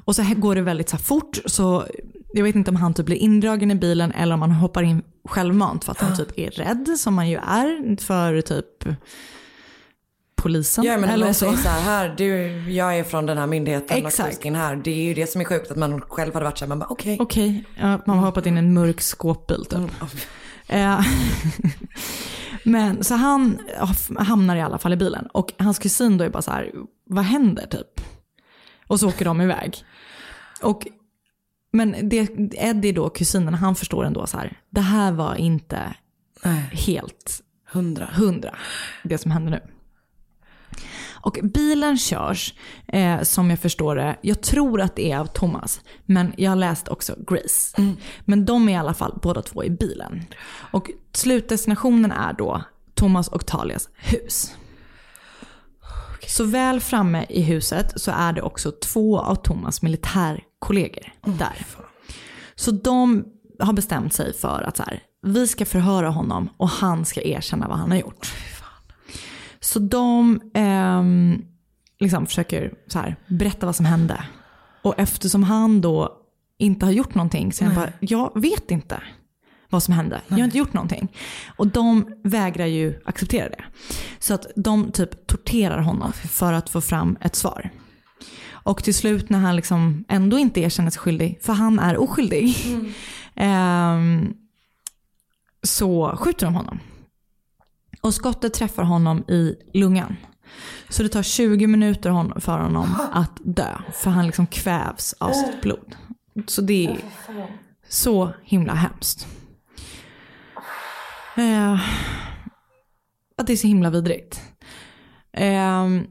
Speaker 2: Och så här går det väldigt så fort så jag vet inte om han typ blir indragen i bilen eller om han hoppar in självmant för att han typ är rädd som man ju är för typ polisen.
Speaker 1: Ja men
Speaker 2: eller
Speaker 1: eller
Speaker 2: så.
Speaker 1: så. här, du, jag är från den här myndigheten
Speaker 2: Exakt.
Speaker 1: och du ska in här. Det är ju det som är sjukt att man själv hade varit så här, man bara okej.
Speaker 2: Okej, ja, man har hoppat in i en mörk skåpbil typ. Eh, *laughs* Men så han hamnar i alla fall i bilen och hans kusin då är bara så här, vad händer typ? Och så åker de iväg. Och, men det, Eddie då, kusinen, han förstår ändå så här, det här var inte helt
Speaker 1: hundra.
Speaker 2: hundra, det som händer nu. Och bilen körs, eh, som jag förstår det, jag tror att det är av Thomas, men jag har läst också Grace. Men de är i alla fall båda två i bilen. Och slutdestinationen är då Thomas och Talias hus. Så väl framme i huset så är det också två av Thomas militärkollegor där. Så de har bestämt sig för att så här, vi ska förhöra honom och han ska erkänna vad han har gjort. Så de ehm, liksom försöker så här, berätta vad som hände. Och eftersom han då inte har gjort någonting så är han bara, jag vet inte vad som hände. Jag har inte gjort någonting. Och de vägrar ju acceptera det. Så att de typ torterar honom för att få fram ett svar. Och till slut när han liksom ändå inte erkänner sig skyldig, för han är oskyldig, *laughs* ehm, så skjuter de honom. Och skottet träffar honom i lungan. Så det tar 20 minuter för honom att dö. För han liksom kvävs av sitt blod. Så det är så himla hemskt. Eh, att det är så himla vidrigt. Ehm,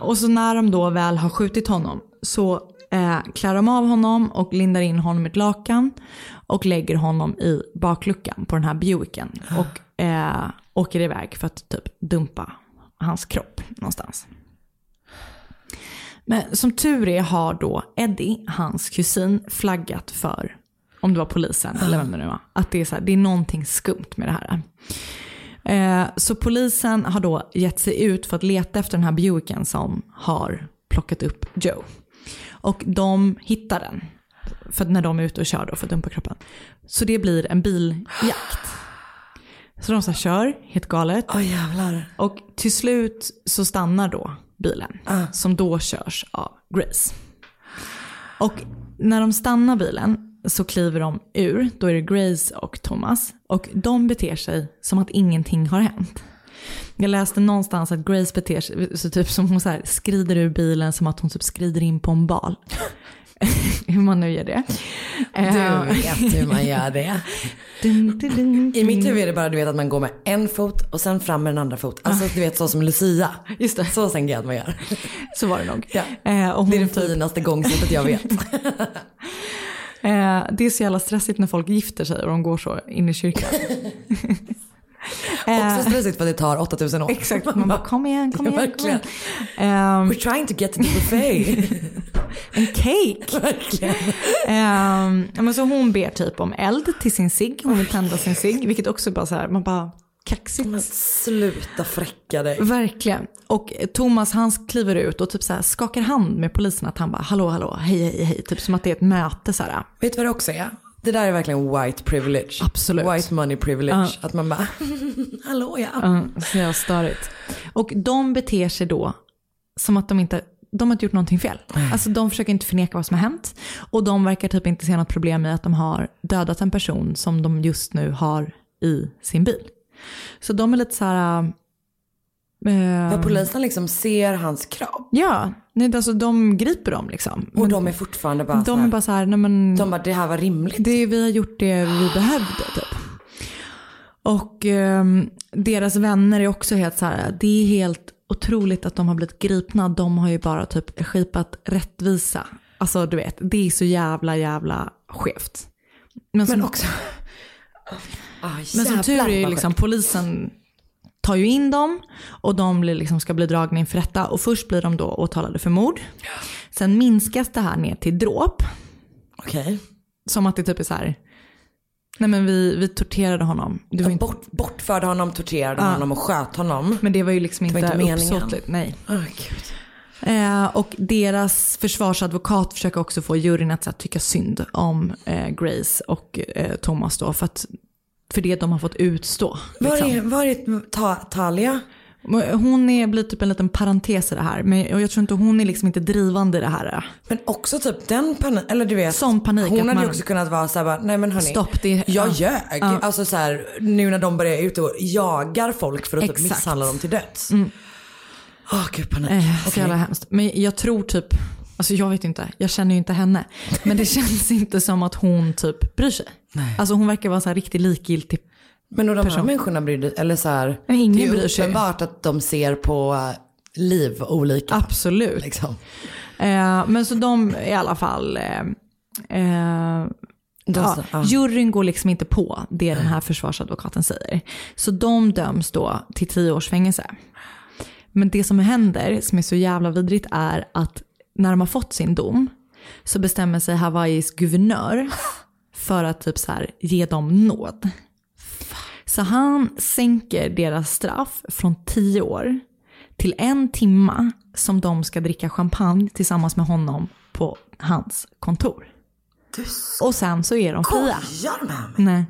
Speaker 2: och så när de då väl har skjutit honom så eh, klär de av honom och lindar in honom i ett lakan och lägger honom i bakluckan på den här Buicken och eh, åker iväg för att typ dumpa hans kropp någonstans. Men som tur är har då Eddie, hans kusin, flaggat för, om det var polisen eller vem det nu var, att det är, så här, det är någonting skumt med det här. Eh, så polisen har då gett sig ut för att leta efter den här Buicken som har plockat upp Joe. Och de hittar den. För när de är ute och kör då för att dumpa kroppen. Så det blir en biljakt. Så de så här kör, helt galet.
Speaker 1: Åh jävlar.
Speaker 2: Och till slut så stannar då bilen. Som då körs av Grace. Och när de stannar bilen så kliver de ur. Då är det Grace och Thomas. Och de beter sig som att ingenting har hänt. Jag läste någonstans att Grace beter sig så typ som hon så här skrider ur bilen som att hon typ skrider in på en bal. *laughs* Hur man nu gör det.
Speaker 1: Du vet hur man gör det. *laughs*
Speaker 2: Dun, dun, dun,
Speaker 1: I mitt huvud är det bara du vet att man går med en fot och sen fram med den andra fot. Alltså du vet så som Lucia.
Speaker 2: Just det.
Speaker 1: Så tänker jag att man gör.
Speaker 2: Så var det nog.
Speaker 1: Ja.
Speaker 2: Eh,
Speaker 1: Det är det
Speaker 2: typ-
Speaker 1: finaste gångsättet jag vet. *laughs*
Speaker 2: Eh, det är så jävla stressigt när folk gifter sig och de går så in i kyrkan.
Speaker 1: Också stressigt för att det tar 8000 år.
Speaker 2: Exakt, man bara kom igen, kom igen.
Speaker 1: verkligen.
Speaker 2: Kom igen. Ehm,
Speaker 1: We're trying to get to the buffet. *laughs*
Speaker 2: en cake.
Speaker 1: verkligen.
Speaker 2: Ja, men så hon ber typ om eld till sin cigg, hon vill tända sin cigg, vilket också bara så här, man bara kaxigt.
Speaker 1: Men sluta fräcka dig.
Speaker 2: Verkligen. Och Thomas han kliver ut och typ så här skakar hand med polisen att han bara hallå hallå, hej hej hej, typ som att det är ett möte så här.
Speaker 1: Vet du vad det också är? Det där är verkligen white privilege.
Speaker 2: Absolut.
Speaker 1: White money privilege.
Speaker 2: Ja.
Speaker 1: Att man bara, *laughs* hallå ja.
Speaker 2: Ja, så jävla störigt. Och de beter sig då som att de inte de har inte gjort någonting fel. Alltså de försöker inte förneka vad som har hänt. Och de verkar typ inte se något problem i att de har dödat en person som de just nu har i sin bil. Så de är lite så här... eh,
Speaker 1: För polisen liksom ser hans kropp.
Speaker 2: Ja, nej, alltså de griper dem liksom.
Speaker 1: Och de är fortfarande bara så
Speaker 2: de
Speaker 1: här,
Speaker 2: är bara så här, nej men...
Speaker 1: de bara det här var rimligt.
Speaker 2: Det, vi har gjort det vi behövde typ. Och ehm, deras vänner är också helt så här, det är helt otroligt att de har blivit gripna. De har ju bara typ skipat rättvisa. Alltså du vet, det är så jävla jävla skevt. Men, som,
Speaker 1: Men också, ah,
Speaker 2: men som
Speaker 1: jävlar *laughs*
Speaker 2: tur är ju
Speaker 1: vad
Speaker 2: liksom polisen tar ju in dem och de blir liksom, ska bli dragna inför rätta. Och först blir de då åtalade för mord. Sen minskas det här ner till dråp.
Speaker 1: Okej.
Speaker 2: Som att det typ är så här, nej men vi, vi torterade honom. Det var inte,
Speaker 1: Bort, bortförde honom, torterade
Speaker 2: Ja.
Speaker 1: honom och sköt honom.
Speaker 2: men det var ju liksom inte,
Speaker 1: inte meningen.
Speaker 2: uppsåtligt. Nej.
Speaker 1: Oh.
Speaker 2: Eh, och deras försvarsadvokat försöker också få juryn att här, tycka synd om eh, Grace och eh, Thomas då. För, att, för det de har fått utstå.
Speaker 1: Var
Speaker 2: liksom.
Speaker 1: är, var är ta, Talia?
Speaker 2: Hon är, blir typ en liten parentes i det här. Men jag tror inte hon är liksom inte drivande i det här.
Speaker 1: Men också typ den panik, eller du vet.
Speaker 2: Sån panik
Speaker 1: Hon hade ju också kunnat vara såhär bara, nej men hörni.
Speaker 2: Stopp, det-
Speaker 1: jag
Speaker 2: ja.
Speaker 1: ljög.
Speaker 2: Ja.
Speaker 1: Alltså så här, nu när de börjar ut och jagar folk för att typ
Speaker 2: Exakt.
Speaker 1: misshandla dem till döds.
Speaker 2: Mm.
Speaker 1: Åh gud panik.
Speaker 2: Eh, så
Speaker 1: Okej.
Speaker 2: jävla hemskt. Men jag tror typ, alltså jag vet inte, jag känner ju inte henne. Men det *laughs* känns inte som att hon typ bryr sig. Alltså hon verkar vara så här riktigt likgiltig.
Speaker 1: Men och de här
Speaker 2: person.
Speaker 1: människorna bryr sig, eller så här,
Speaker 2: Men ingen
Speaker 1: det är
Speaker 2: bryr sig.
Speaker 1: uppenbart att de ser på eh, liv olika.
Speaker 2: Absolut.
Speaker 1: Liksom.
Speaker 2: Eh, men så de i alla fall, eh, eh, ja,
Speaker 1: ja.
Speaker 2: juryn går liksom inte på det den här försvarsadvokaten säger. Så de döms då till tio års fängelse. Men det som händer, som är så jävla vidrigt, är att när de har fått sin dom så bestämmer sig Hawaiis guvernör *laughs* för att typ så här, ge dem nåd. Så han sänker deras straff från tio år till en timma som de ska dricka champagne tillsammans med honom på hans kontor. Och sen så är de fria.
Speaker 1: Skojar med mig?
Speaker 2: Nej.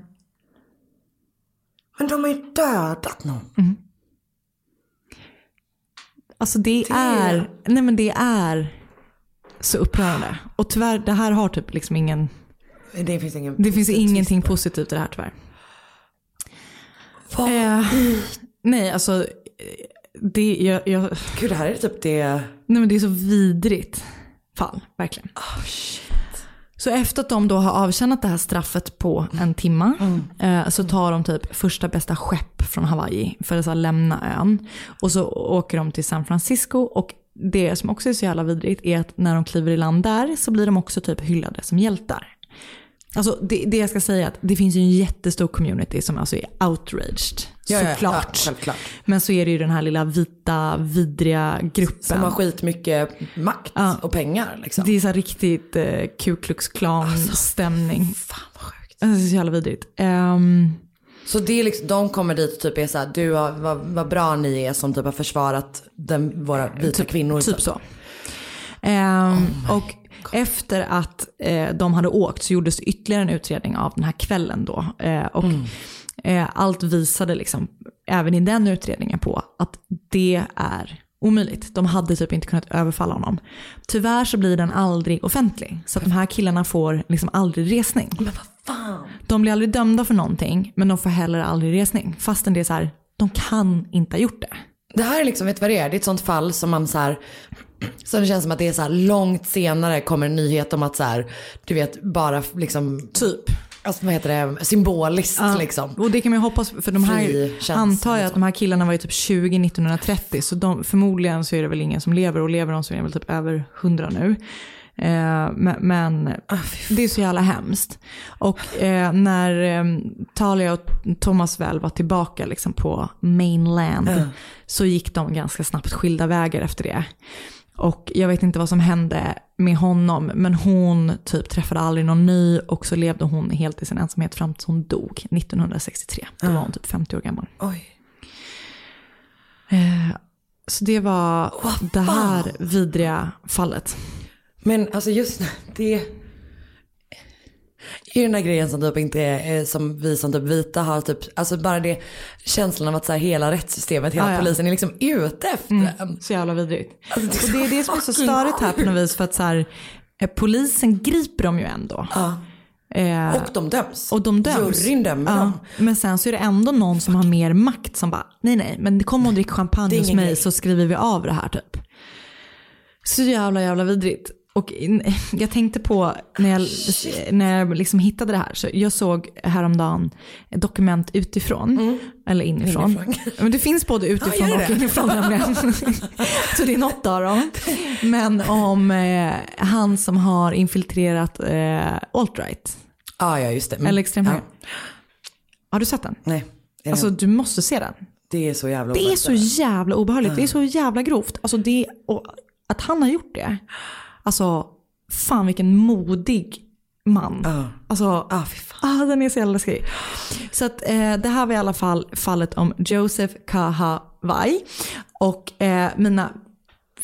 Speaker 1: Men de har ju dödat någon.
Speaker 2: Alltså det, är, nej men det är så upprörande. Och tyvärr, det här har typ liksom ingen,
Speaker 1: Det finns ingen
Speaker 2: det finns ingenting positivt i det här tyvärr. Eh, nej, alltså, eh, det, jag, jag,
Speaker 1: Gud det här är typ det.
Speaker 2: nej men det är så vidrigt fall, verkligen. Så efter att de då har avtjänat det här straffet på en timma eh, så tar de typ första bästa skepp från Hawaii för att så lämna ön. Och så åker de till San Francisco och det som också är så jävla vidrigt är att när de kliver i land där så blir de också typ hyllade som hjältar. Alltså det, det jag ska säga är att det finns ju en jättestor community som alltså är outraged.
Speaker 1: Ja, ja,
Speaker 2: såklart.
Speaker 1: ja, självklart.
Speaker 2: Men så är det ju den här lilla vita, vidriga gruppen.
Speaker 1: Som har skitmycket makt och pengar. Liksom.
Speaker 2: Det är så riktigt eh, Ku Klux Klan-stämning.
Speaker 1: Alltså, Fan vad sjukt.
Speaker 2: Alltså, det är så jävla vidrigt. Ehm,
Speaker 1: Så det är liksom, de kommer dit och typ är såhär, du har, vad, vad bra ni är som typ har försvarat den, våra vita kvinnor.
Speaker 2: Typ så. Ehm, och efter att eh, de hade åkt så gjordes ytterligare en utredning av den här kvällen då. Eh, och eh, allt visade liksom, även i den utredningen på att det är omöjligt. De hade typ inte kunnat överfalla honom. Tyvärr så blir den aldrig offentlig. Så att de här killarna får liksom aldrig resning.
Speaker 1: Men vad fan.
Speaker 2: De blir aldrig dömda för någonting, men de får heller aldrig resning. Fastän det är så här, de kan inte ha gjort det.
Speaker 1: Det här är liksom, vet du vad det är? Det är ett sånt fall som man så här, så det känns som att det är så här långt senare kommer en nyhet om att så här, du vet bara liksom,
Speaker 2: Typ.
Speaker 1: alltså vad heter det, symboliskt
Speaker 2: Ja,
Speaker 1: liksom.
Speaker 2: Och det kan man ju hoppas, för de här, antar jag att
Speaker 1: liksom.
Speaker 2: de här killarna var ju typ 20 1930, så de, förmodligen så är det väl ingen som lever, och lever de så är de väl typ över 100 nu. Eh, men
Speaker 1: Ah,
Speaker 2: det är så jävla hemskt. Och eh, när eh, Talia och Thomas väl var tillbaka liksom på mainland så gick de ganska snabbt skilda vägar efter det. Och jag vet inte vad som hände med honom, men hon typ träffade aldrig någon ny och så levde hon helt i sin ensamhet fram tills hon dog 1963. Då var hon typ 50 år gammal.
Speaker 1: Oj.
Speaker 2: Eh, så det var det här vidriga fallet.
Speaker 1: Men alltså just det är den där grejen som typ inte är, som vi som typ vita har typ, alltså bara det känslan av att så här hela rättssystemet, hela
Speaker 2: Ah, ja.
Speaker 1: polisen är liksom ute efter
Speaker 2: Mm,
Speaker 1: en.
Speaker 2: så jävla vidrigt.
Speaker 1: Alltså,
Speaker 2: Och det är det som är så störigt här på något vis för att så här, eh, polisen griper dem ju ändå. Eh,
Speaker 1: Och de döms.
Speaker 2: och de döms.
Speaker 1: Juryn dömer dem.
Speaker 2: Men sen så är det ändå någon som har mer makt som bara, nej nej, men kom och drick
Speaker 1: Det
Speaker 2: champagne hos mig
Speaker 1: grej.
Speaker 2: så skriver vi av det här typ. Så jävla jävla vidrigt. Och *laughs* jag tänkte på när jag, när jag liksom hittade det här, så jag såg häromdagen dokument utifrån, eller inifrån.
Speaker 1: Inifrån. *laughs*
Speaker 2: Men det finns både utifrån
Speaker 1: gör
Speaker 2: och inifrån nämligen. *laughs* så det är något av dem. Men om eh, han som har infiltrerat eh, alt-right,
Speaker 1: Ah, ja just det. Mm.
Speaker 2: eller extremhöger.
Speaker 1: Ja.
Speaker 2: Har du sett den?
Speaker 1: Nej.
Speaker 2: Alltså du måste se den.
Speaker 1: det är så jävla
Speaker 2: Det är
Speaker 1: obehagligt.
Speaker 2: så jävla obehagligt. Det är så jävla grovt. Alltså det, och att han har gjort det. Alltså fan vilken modig man.
Speaker 1: Ja.
Speaker 2: Alltså,
Speaker 1: Ah, fan.
Speaker 2: ah, den är så jävla läskig. Så att, eh, det här var i alla fall fallet om Joseph Kahawai. Och eh, mina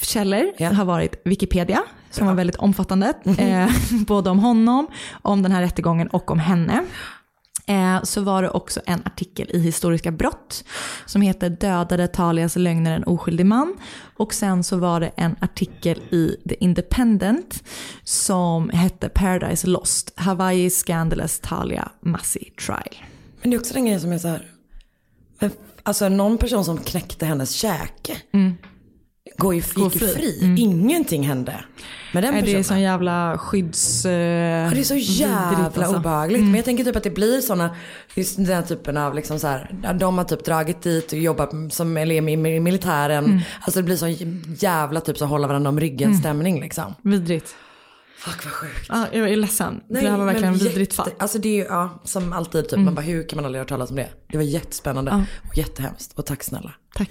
Speaker 2: källor
Speaker 1: Ja.
Speaker 2: har varit Wikipedia, som var väldigt omfattande. Eh, *laughs* både om honom, om den här rättegången och om henne. Eh, så var det också en artikel i Historiska brott som heter Dödade Talias lögner en oskyldig man. Och sen så var det en artikel i The Independent som hette Paradise Lost, Hawaii Scandalous Talia Massi Trial.
Speaker 1: Men det är också den grejen som är så här. Alltså någon person som knäckte hennes käke. Går ju,
Speaker 2: Går fri.
Speaker 1: fri. Ingenting hände. Med den
Speaker 2: Nej,
Speaker 1: personen.
Speaker 2: det är sån jävla skydds... Eh,
Speaker 1: Ja, det är så jävla
Speaker 2: vidrigt, alltså.
Speaker 1: obehagligt. Men jag tänker typ att det blir såna, just den här typen av liksom så här, de har typ dragit dit och jobbat som, eller i militären. Alltså det blir sån jävla typ så hålla varandra om ryggen stämning liksom.
Speaker 2: Vidrigt.
Speaker 1: Fuck vad sjukt.
Speaker 2: Ja, jag är ledsen. det här var verkligen vidrigt fall.
Speaker 1: Alltså det är ju, ja, som alltid typ, man bara hur kan man aldrig höra talas om det? Det var jättespännande
Speaker 2: Ja.
Speaker 1: och jättehemskt. Och tack snälla.
Speaker 2: Tack.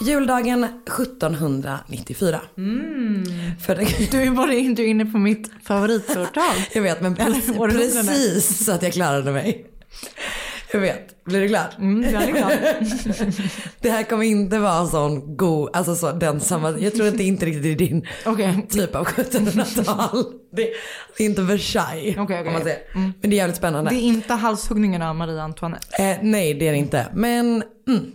Speaker 1: Juldagen 1794.
Speaker 2: Mm.
Speaker 1: För det,
Speaker 2: Du är bara in, du är inne på mitt favoritårtal.
Speaker 1: jag vet men precis så att jag klarade mig. Jag vet. Blir du glad?
Speaker 2: Mm, jag är glad. *laughs*
Speaker 1: Det här kommer inte vara en sån god, alltså så, den samma, jag tror att det inte riktigt är din
Speaker 2: Okej.
Speaker 1: typ av 1700-tal. Det, det är inte Versailles
Speaker 2: okej.
Speaker 1: om man säger.
Speaker 2: Mm.
Speaker 1: Men det är jävligt spännande.
Speaker 2: Det är inte halshuggningen av Marie Antoinette.
Speaker 1: Eh, nej det är det inte. Men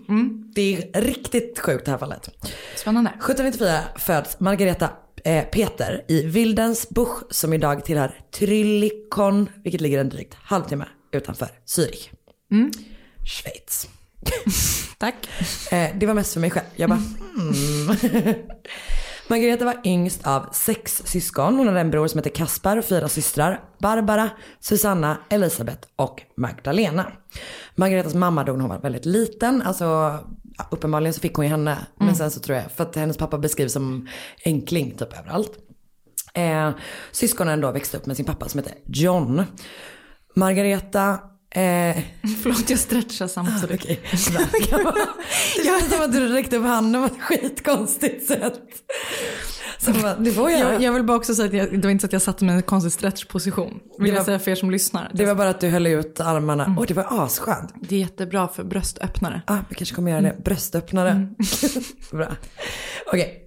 Speaker 1: mm, det är riktigt sjukt det här fallet.
Speaker 2: Spännande.
Speaker 1: 1794 föds Margareta eh, Peter i Wildensbuch som idag tillhör Tryllikon, vilket ligger en drygt halvtimme utanför Zürich.
Speaker 2: Mm.
Speaker 1: Schweiz. *laughs*
Speaker 2: Tack.
Speaker 1: Eh, det var mest för mig själv. Jag bara, hmm. Margareta var yngst av sex syskon. Hon hade en bror som hette Kaspar och fyra systrar. Barbara, Susanna, Elisabeth och Magdalena. Margaretas mamma dog när hon var väldigt liten. Alltså uppenbarligen så fick hon ju henne. Men sen så tror jag, för att hennes pappa beskrivs som enkling typ överallt. Eh, syskonen då växte upp med sin pappa som hette John. Margareta Eh, *laughs*
Speaker 2: Förlåt jag stretchar samtidigt.
Speaker 1: Okej, bra. *laughs* Det känns som att du räckte upp handen på ett skitkonstigt sätt. Så bara, det får jag.
Speaker 2: Jag, jag vill bara också säga att jag, det var inte så att jag satte mig i en konstig stretchposition. Vill
Speaker 1: var-
Speaker 2: jag säga för er som lyssnar.
Speaker 1: Det var bara att du höll ut armarna. Åh, det var asskönt.
Speaker 2: Det är jättebra för bröstöppnare.
Speaker 1: Ah, vi kanske kommer göra det. Bröstöppnare. *laughs* Bra. Okej.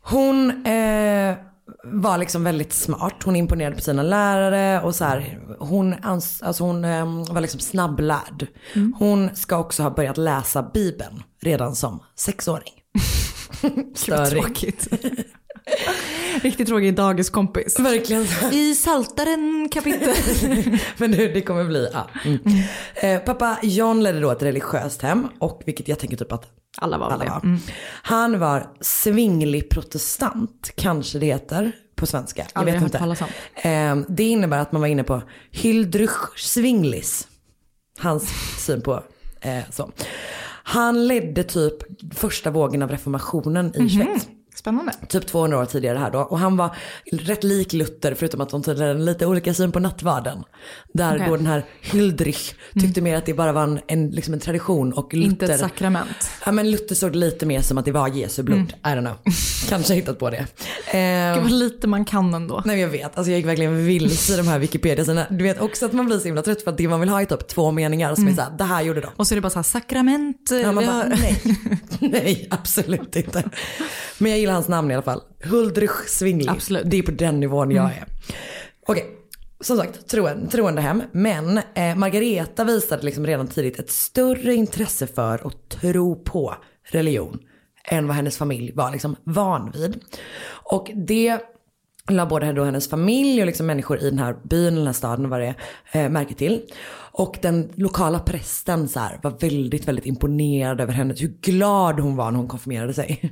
Speaker 1: Hon eh, var liksom väldigt smart. Hon imponerade på sina lärare och så här. Hon, ans- alltså hon eh, var liksom snabblärd. Hon ska också ha börjat läsa Bibeln redan som sexåring. *laughs* Störig.
Speaker 2: Tråkigt. *laughs* Riktigt tråkig dagiskompis.
Speaker 1: Verkligen.
Speaker 2: I Saltaren kapitel. *laughs*
Speaker 1: Men nu, det kommer bli, ja. Mm. Eh, pappa John ledde då ett religiöst hem och vilket jag tänker typ att
Speaker 2: Alla var
Speaker 1: alla
Speaker 2: det.
Speaker 1: var.
Speaker 2: Mm.
Speaker 1: Han var svinglig protestant, kanske det heter på svenska. Jag
Speaker 2: Aldrig
Speaker 1: vet inte.
Speaker 2: talas om.
Speaker 1: Eh, det innebär att man var inne på Hildrych Zwinglis. Hans syn på eh, så. Han ledde typ första vågen av reformationen i Schweiz.
Speaker 2: Spännande.
Speaker 1: Typ 200 år tidigare här då. Och han var rätt lik Luther förutom att de tydligen hade lite olika syn på nattvarden. Där
Speaker 2: Okej.
Speaker 1: då den här Hildrich tyckte mer att det bara var en, en, liksom en tradition och Luther.
Speaker 2: Inte ett sakrament.
Speaker 1: Ja men Luther såg lite mer som att det var Jesu blod. I don't know. *laughs* Kanske hittat på det. Eh,
Speaker 2: Gud vad lite man kan ändå.
Speaker 1: Nej jag vet, alltså jag gick verkligen vilse i de här Wikipedia-sidorna. Du vet också att man blir så himla trött för att det man vill ha är typ två meningar som är såhär, det här gjorde de.
Speaker 2: Och så är det bara så här sakrament.
Speaker 1: Ja, man bara, nej. *laughs* *laughs* nej, absolut inte. Men jag gillar hans namn i alla fall. Huldrych Zwingli.
Speaker 2: Absolut.
Speaker 1: Det är på den nivån jag är. Okej, som sagt, troende, troende hem. Men eh, Margareta visade liksom redan tidigt ett större intresse för att tro på religion än vad hennes familj var liksom van vid. Och det la både då hennes familj och liksom människor i den här byn, den här staden vad det är, eh, märke till. Och den lokala prästen så här, var väldigt, väldigt imponerad över henne. Hur glad hon var när hon konfirmerade sig.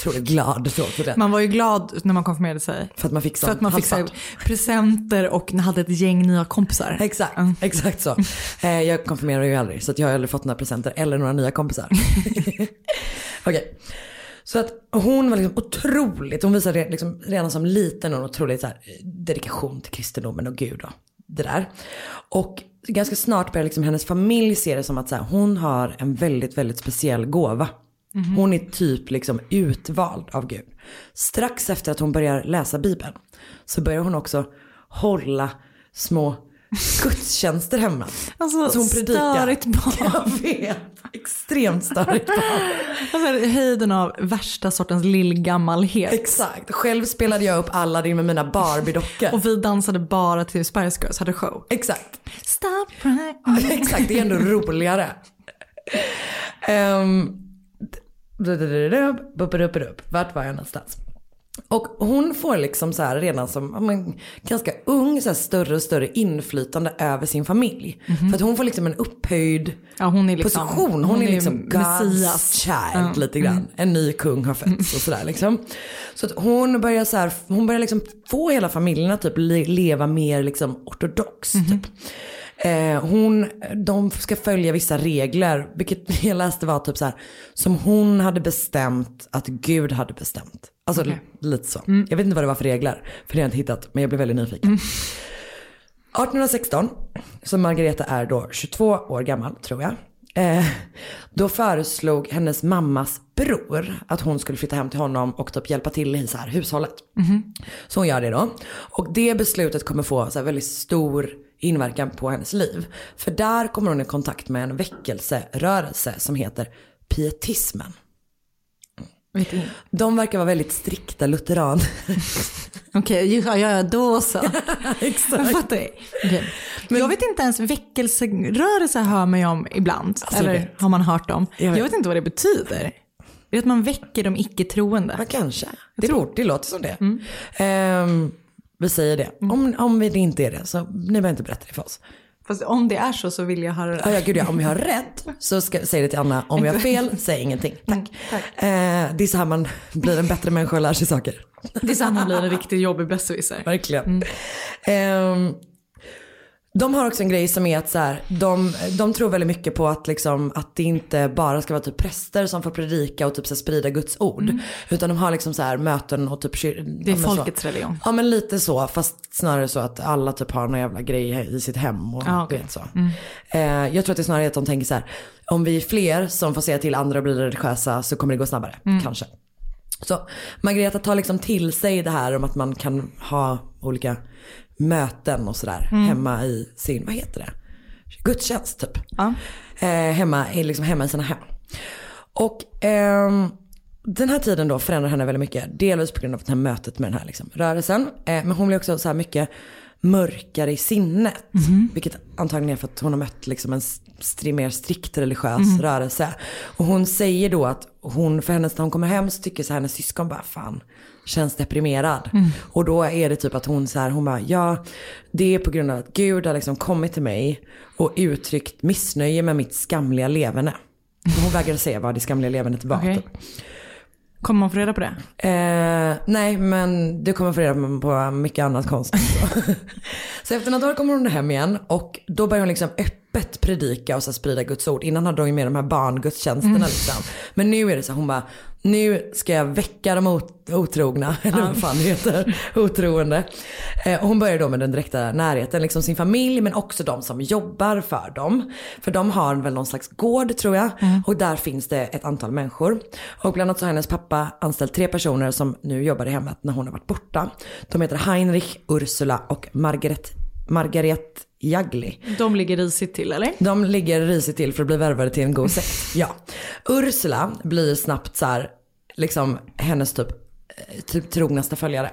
Speaker 1: Otroligt glad så för det.
Speaker 2: Man var ju glad när man konfirmerade sig.
Speaker 1: För att man fick
Speaker 2: För
Speaker 1: sån
Speaker 2: att man fick så presenter och hade ett gäng nya kompisar.
Speaker 1: Exakt, exakt så. *laughs* Eh, jag konfirmerar ju aldrig så jag har aldrig fått några presenter eller några nya kompisar. *laughs* Okej. Så att hon var liksom otroligt, hon visade liksom redan som liten en otroligt så här, dedikation till kristendomen och Gud och det där. Och ganska snart börjar liksom hennes familj se det som att så här, hon har en väldigt, väldigt speciell gåva.
Speaker 2: Mhm.
Speaker 1: Hon är typ liksom utvald av Gud. Strax efter att hon börjar läsa Bibeln så börjar hon också hålla små gudstjänster hemma.
Speaker 2: Alltså,
Speaker 1: hon predikar.
Speaker 2: störigt barn.
Speaker 1: Jag vet. Extremt störigt barn.
Speaker 2: Alltså, höjden av värsta sortens lillgammalhet.
Speaker 1: Exakt. Själv spelade jag upp Aladdin med mina Barbie-dockor.
Speaker 2: Och vi dansade bara till Spice Girls, hade show.
Speaker 1: Exakt.
Speaker 2: Stop right.
Speaker 1: Exakt, det är ändå roligare. Um, vart var jag någonstans? Och hon får liksom så här redan som men, ganska ung så här större och större inflytande över sin familj. För att hon får liksom en upphöjd
Speaker 2: Ja, hon liksom,
Speaker 1: position. Hon, är liksom God's
Speaker 2: Messias.
Speaker 1: child
Speaker 2: Ja.
Speaker 1: lite grann. En ny kung har fötts och sådär liksom. Så att hon börjar så här, hon börjar liksom få hela familjen att typ le- leva mer liksom ortodox. Typ. Eh, hon, de ska följa vissa regler, vilket *laughs* jag läste var typ så här, som hon hade bestämt att Gud hade bestämt. Alltså
Speaker 2: Okej.
Speaker 1: lite så. Jag vet inte vad det var för regler, för det har jag inte hittat, men jag blev väldigt nyfiken. 1816, så Margareta är då 22 år gammal tror jag. Eh, då föreslog hennes mammas bror att hon skulle flytta hem till honom och typ hjälpa till i så här hushållet. Så hon gör det då. Och det beslutet kommer få så väldigt stor inverkan på hennes liv. För där kommer hon i kontakt med en väckelserörelse som heter pietismen.
Speaker 2: Vet.
Speaker 1: De verkar vara väldigt strikta lutheraner. *laughs*
Speaker 2: Okej, ja, ja, ja, då så. *laughs*
Speaker 1: Exakt.
Speaker 2: Jag fattar. Okej. jag vet inte ens, väckelserörelse hör man ju om ibland.
Speaker 1: Alltså,
Speaker 2: eller
Speaker 1: vet.
Speaker 2: har man hört om.
Speaker 1: Jag
Speaker 2: Jag
Speaker 1: vet.
Speaker 2: vet, inte vad det betyder. Det är att man väcker de icke-troende.
Speaker 1: Ja, kanske. Det, låter, det låter som det.
Speaker 2: Mm.
Speaker 1: Ehm, vi säger det. Om, om det inte är det så ni behöver inte berätta det för oss.
Speaker 2: Fast om det är så så vill jag höra det.
Speaker 1: Ja, ja, gud, ja. Om jag har rätt så ska, säg det till Anna. Om jag har fel, säg ingenting. Tack. Eh, det är så här man blir en bättre människa och lär sig saker.
Speaker 2: Det är så här man blir en riktigt jobbig besserwisser.
Speaker 1: Verkligen. Ehm, de har också en grej som är att så här, de, de tror väldigt mycket på att, liksom, att det inte bara ska vara typ präster som får predika och typ så här, sprida Guds ord. Utan de har liksom så här, möten och typ kyr-
Speaker 2: Mm. Det är
Speaker 1: ja, men så.
Speaker 2: folkets religion.
Speaker 1: Ja men lite så, fast snarare så att alla typ har någon jävla grej i sitt hem och
Speaker 2: okej.
Speaker 1: du vet så.
Speaker 2: Mm.
Speaker 1: Eh, jag tror att det är snarare att de tänker så här, om vi är fler som får säga till andra att bli religiösa så kommer det gå snabbare,
Speaker 2: Mm.
Speaker 1: kanske. Så Margareta tar liksom till sig det här om att man kan ha olika möten och sådär
Speaker 2: Mm.
Speaker 1: hemma i sin, vad heter det? Gudstjänst typ.
Speaker 2: Ja.
Speaker 1: Eh, hemma, liksom hemma i sina hem. Och ehm, den här tiden då förändrar henne väldigt mycket. Delvis på grund av det här mötet med den här liksom, rörelsen. Eh, men hon blir också så här mycket mörkare i sinnet. Vilket antagligen är för att hon har mött liksom en mer strikt religiös
Speaker 2: Mhm.
Speaker 1: rörelse. Och hon säger då att hon, för hennes, när hon kommer hem så tycker så här, hennes syskon bara fan känns deprimerad.
Speaker 2: Mm.
Speaker 1: Och då är det typ att hon så här, hon bara ja det är på grund av att Gud har liksom kommit till mig och uttryckt missnöje med mitt skamliga levande. Och Hon vägrade säga vad det skamliga levernet var.
Speaker 2: Okej. Kommer man få reda på det?
Speaker 1: Eh, nej, men du kommer få reda på mycket annat konstigt. *laughs* Så. efter något år kommer hon hem igen och då börjar hon liksom öppet predika och så sprida Guds ord. Innan hade hon ju med de här barngudstjänsterna
Speaker 2: Mm.
Speaker 1: liksom. Men nu är det så här, hon bara, nu ska jag väcka de ot- otrogna, *laughs* eller vad fan det heter, otroende. Eh, hon börjar då med den direkta närheten, liksom sin familj men också de som jobbar för dem. För de har väl någon slags gård tror jag och där finns det ett antal människor. Och bland annat så har hennes pappa anställt tre personer som nu jobbar i hemmet när hon har varit borta. De heter Heinrich, Ursula och Margaret, Margaret Jagli.
Speaker 2: De ligger risigt till eller?
Speaker 1: De ligger risigt till för att bli värvade till en god sekt. *laughs* Ja. Ursula blir snabbt så här, liksom hennes typ, eh, typ trognaste följare.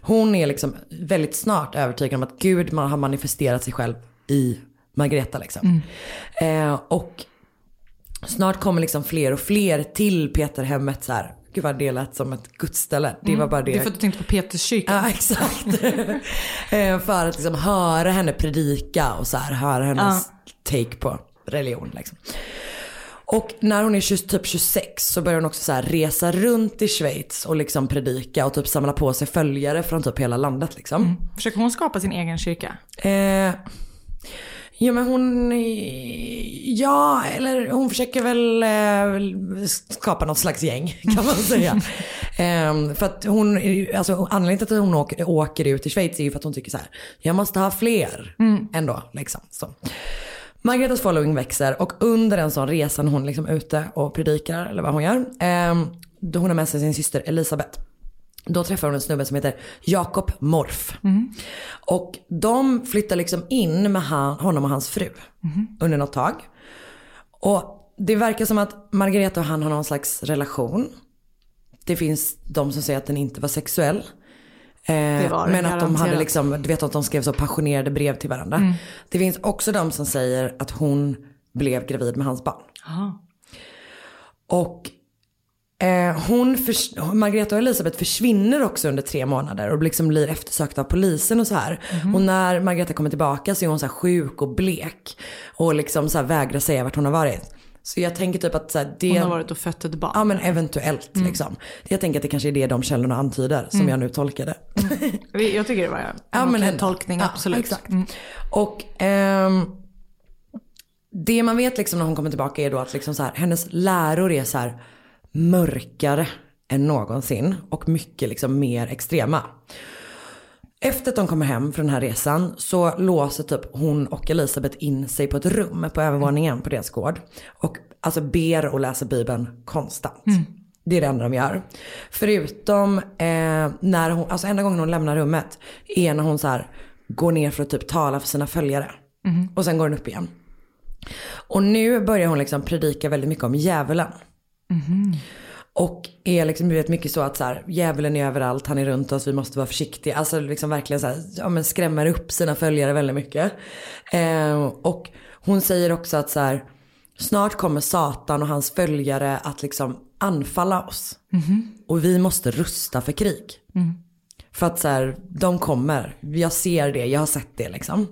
Speaker 1: Hon är liksom väldigt snart övertygad om att Gud man har manifesterat sig själv i Margareta liksom. Eh, och snart kommer liksom fler och fler till Peterhemmet så här. Gud vad det lät som ett gudsställe. Det var bara det.
Speaker 2: Det är för att du tänkte på Peterskyrkan.
Speaker 1: Ja exakt. *laughs* Eh, för att liksom höra henne predika och så här, höra hennes take på religion. Liksom. Och när hon är 20, typ 26 så börjar hon också så resa runt i Schweiz och liksom predika och typ samla på sig följare från typ hela landet liksom.
Speaker 2: Försöker hon skapa sin egen kyrka?
Speaker 1: Eh, ja men hon, ja eller hon försöker väl eh, skapa något slags gäng *laughs* kan man säga. eh, för att hon, alltså anledningen till att hon åker, åker ut i Schweiz är ju för att hon tycker så här, jag måste ha fler ändå liksom. Så. Margaretas following växer och under en sån resa när hon är liksom ute och predikar eller vad hon gör. Eh, då hon har med sig sin syster Elisabeth. Då träffar hon en snubbe som heter Jakob Morf. Och de flyttar liksom in med han, honom och hans fru under något tag. Och det verkar som att Margareta och han har någon slags relation. Det finns de som säger att den inte var sexuell. Eh,
Speaker 2: Det var
Speaker 1: men att de hade
Speaker 2: garanterat.
Speaker 1: liksom, du vet att de skrev så passionerade brev till varandra.
Speaker 2: Mm.
Speaker 1: Det finns också de som säger att hon blev gravid med hans barn.
Speaker 2: Aha.
Speaker 1: Och hon, förs- Margareta och Elisabeth försvinner också under tre månader och liksom blir eftersökta av polisen och så här.
Speaker 2: Mhm.
Speaker 1: Och när Margareta kommer tillbaka så är hon så här sjuk och blek. Och liksom så vägrar säga vart hon har varit. Så jag tänker typ att så här, det...
Speaker 2: Hon har varit och fött ett barn.
Speaker 1: Ja men eventuellt
Speaker 2: Mm.
Speaker 1: liksom. Jag tänker att det kanske är det de källorna antyder som
Speaker 2: Mm.
Speaker 1: jag nu tolkade. *laughs*
Speaker 2: Jag tycker det var en
Speaker 1: Ja, men
Speaker 2: tolkning,
Speaker 1: Ja,
Speaker 2: absolut.
Speaker 1: exakt. Och ehm, det man vet liksom när hon kommer tillbaka är då att liksom så här, hennes läror är så här mörkare än någonsin och mycket liksom mer extrema. Efter att de kommer hem från den här resan så låser typ hon och Elisabeth in sig på ett rum på övervåningen på deras gård. Och alltså ber och läser bibeln konstant.
Speaker 2: Mm.
Speaker 1: Det är det enda de gör. Förutom eh, när hon, alltså enda gången hon lämnar rummet är när hon så här går ner för att typ tala för sina följare.
Speaker 2: Mhm.
Speaker 1: Och sen går hon upp igen. Och nu börjar hon liksom predika väldigt mycket om djävulen.
Speaker 2: Mhm.
Speaker 1: Och är liksom du vet mycket så att så här, djävulen är överallt, han är runt oss, vi måste vara försiktiga. Alltså liksom verkligen så här, ja men skrämmer upp sina följare väldigt mycket. Eh, och hon säger också att så här, snart kommer Satan och hans följare att liksom anfalla oss.
Speaker 2: Mhm.
Speaker 1: Och vi måste rusta för krig.
Speaker 2: Mm.
Speaker 1: För att så här, de kommer, jag ser det, jag har sett det liksom.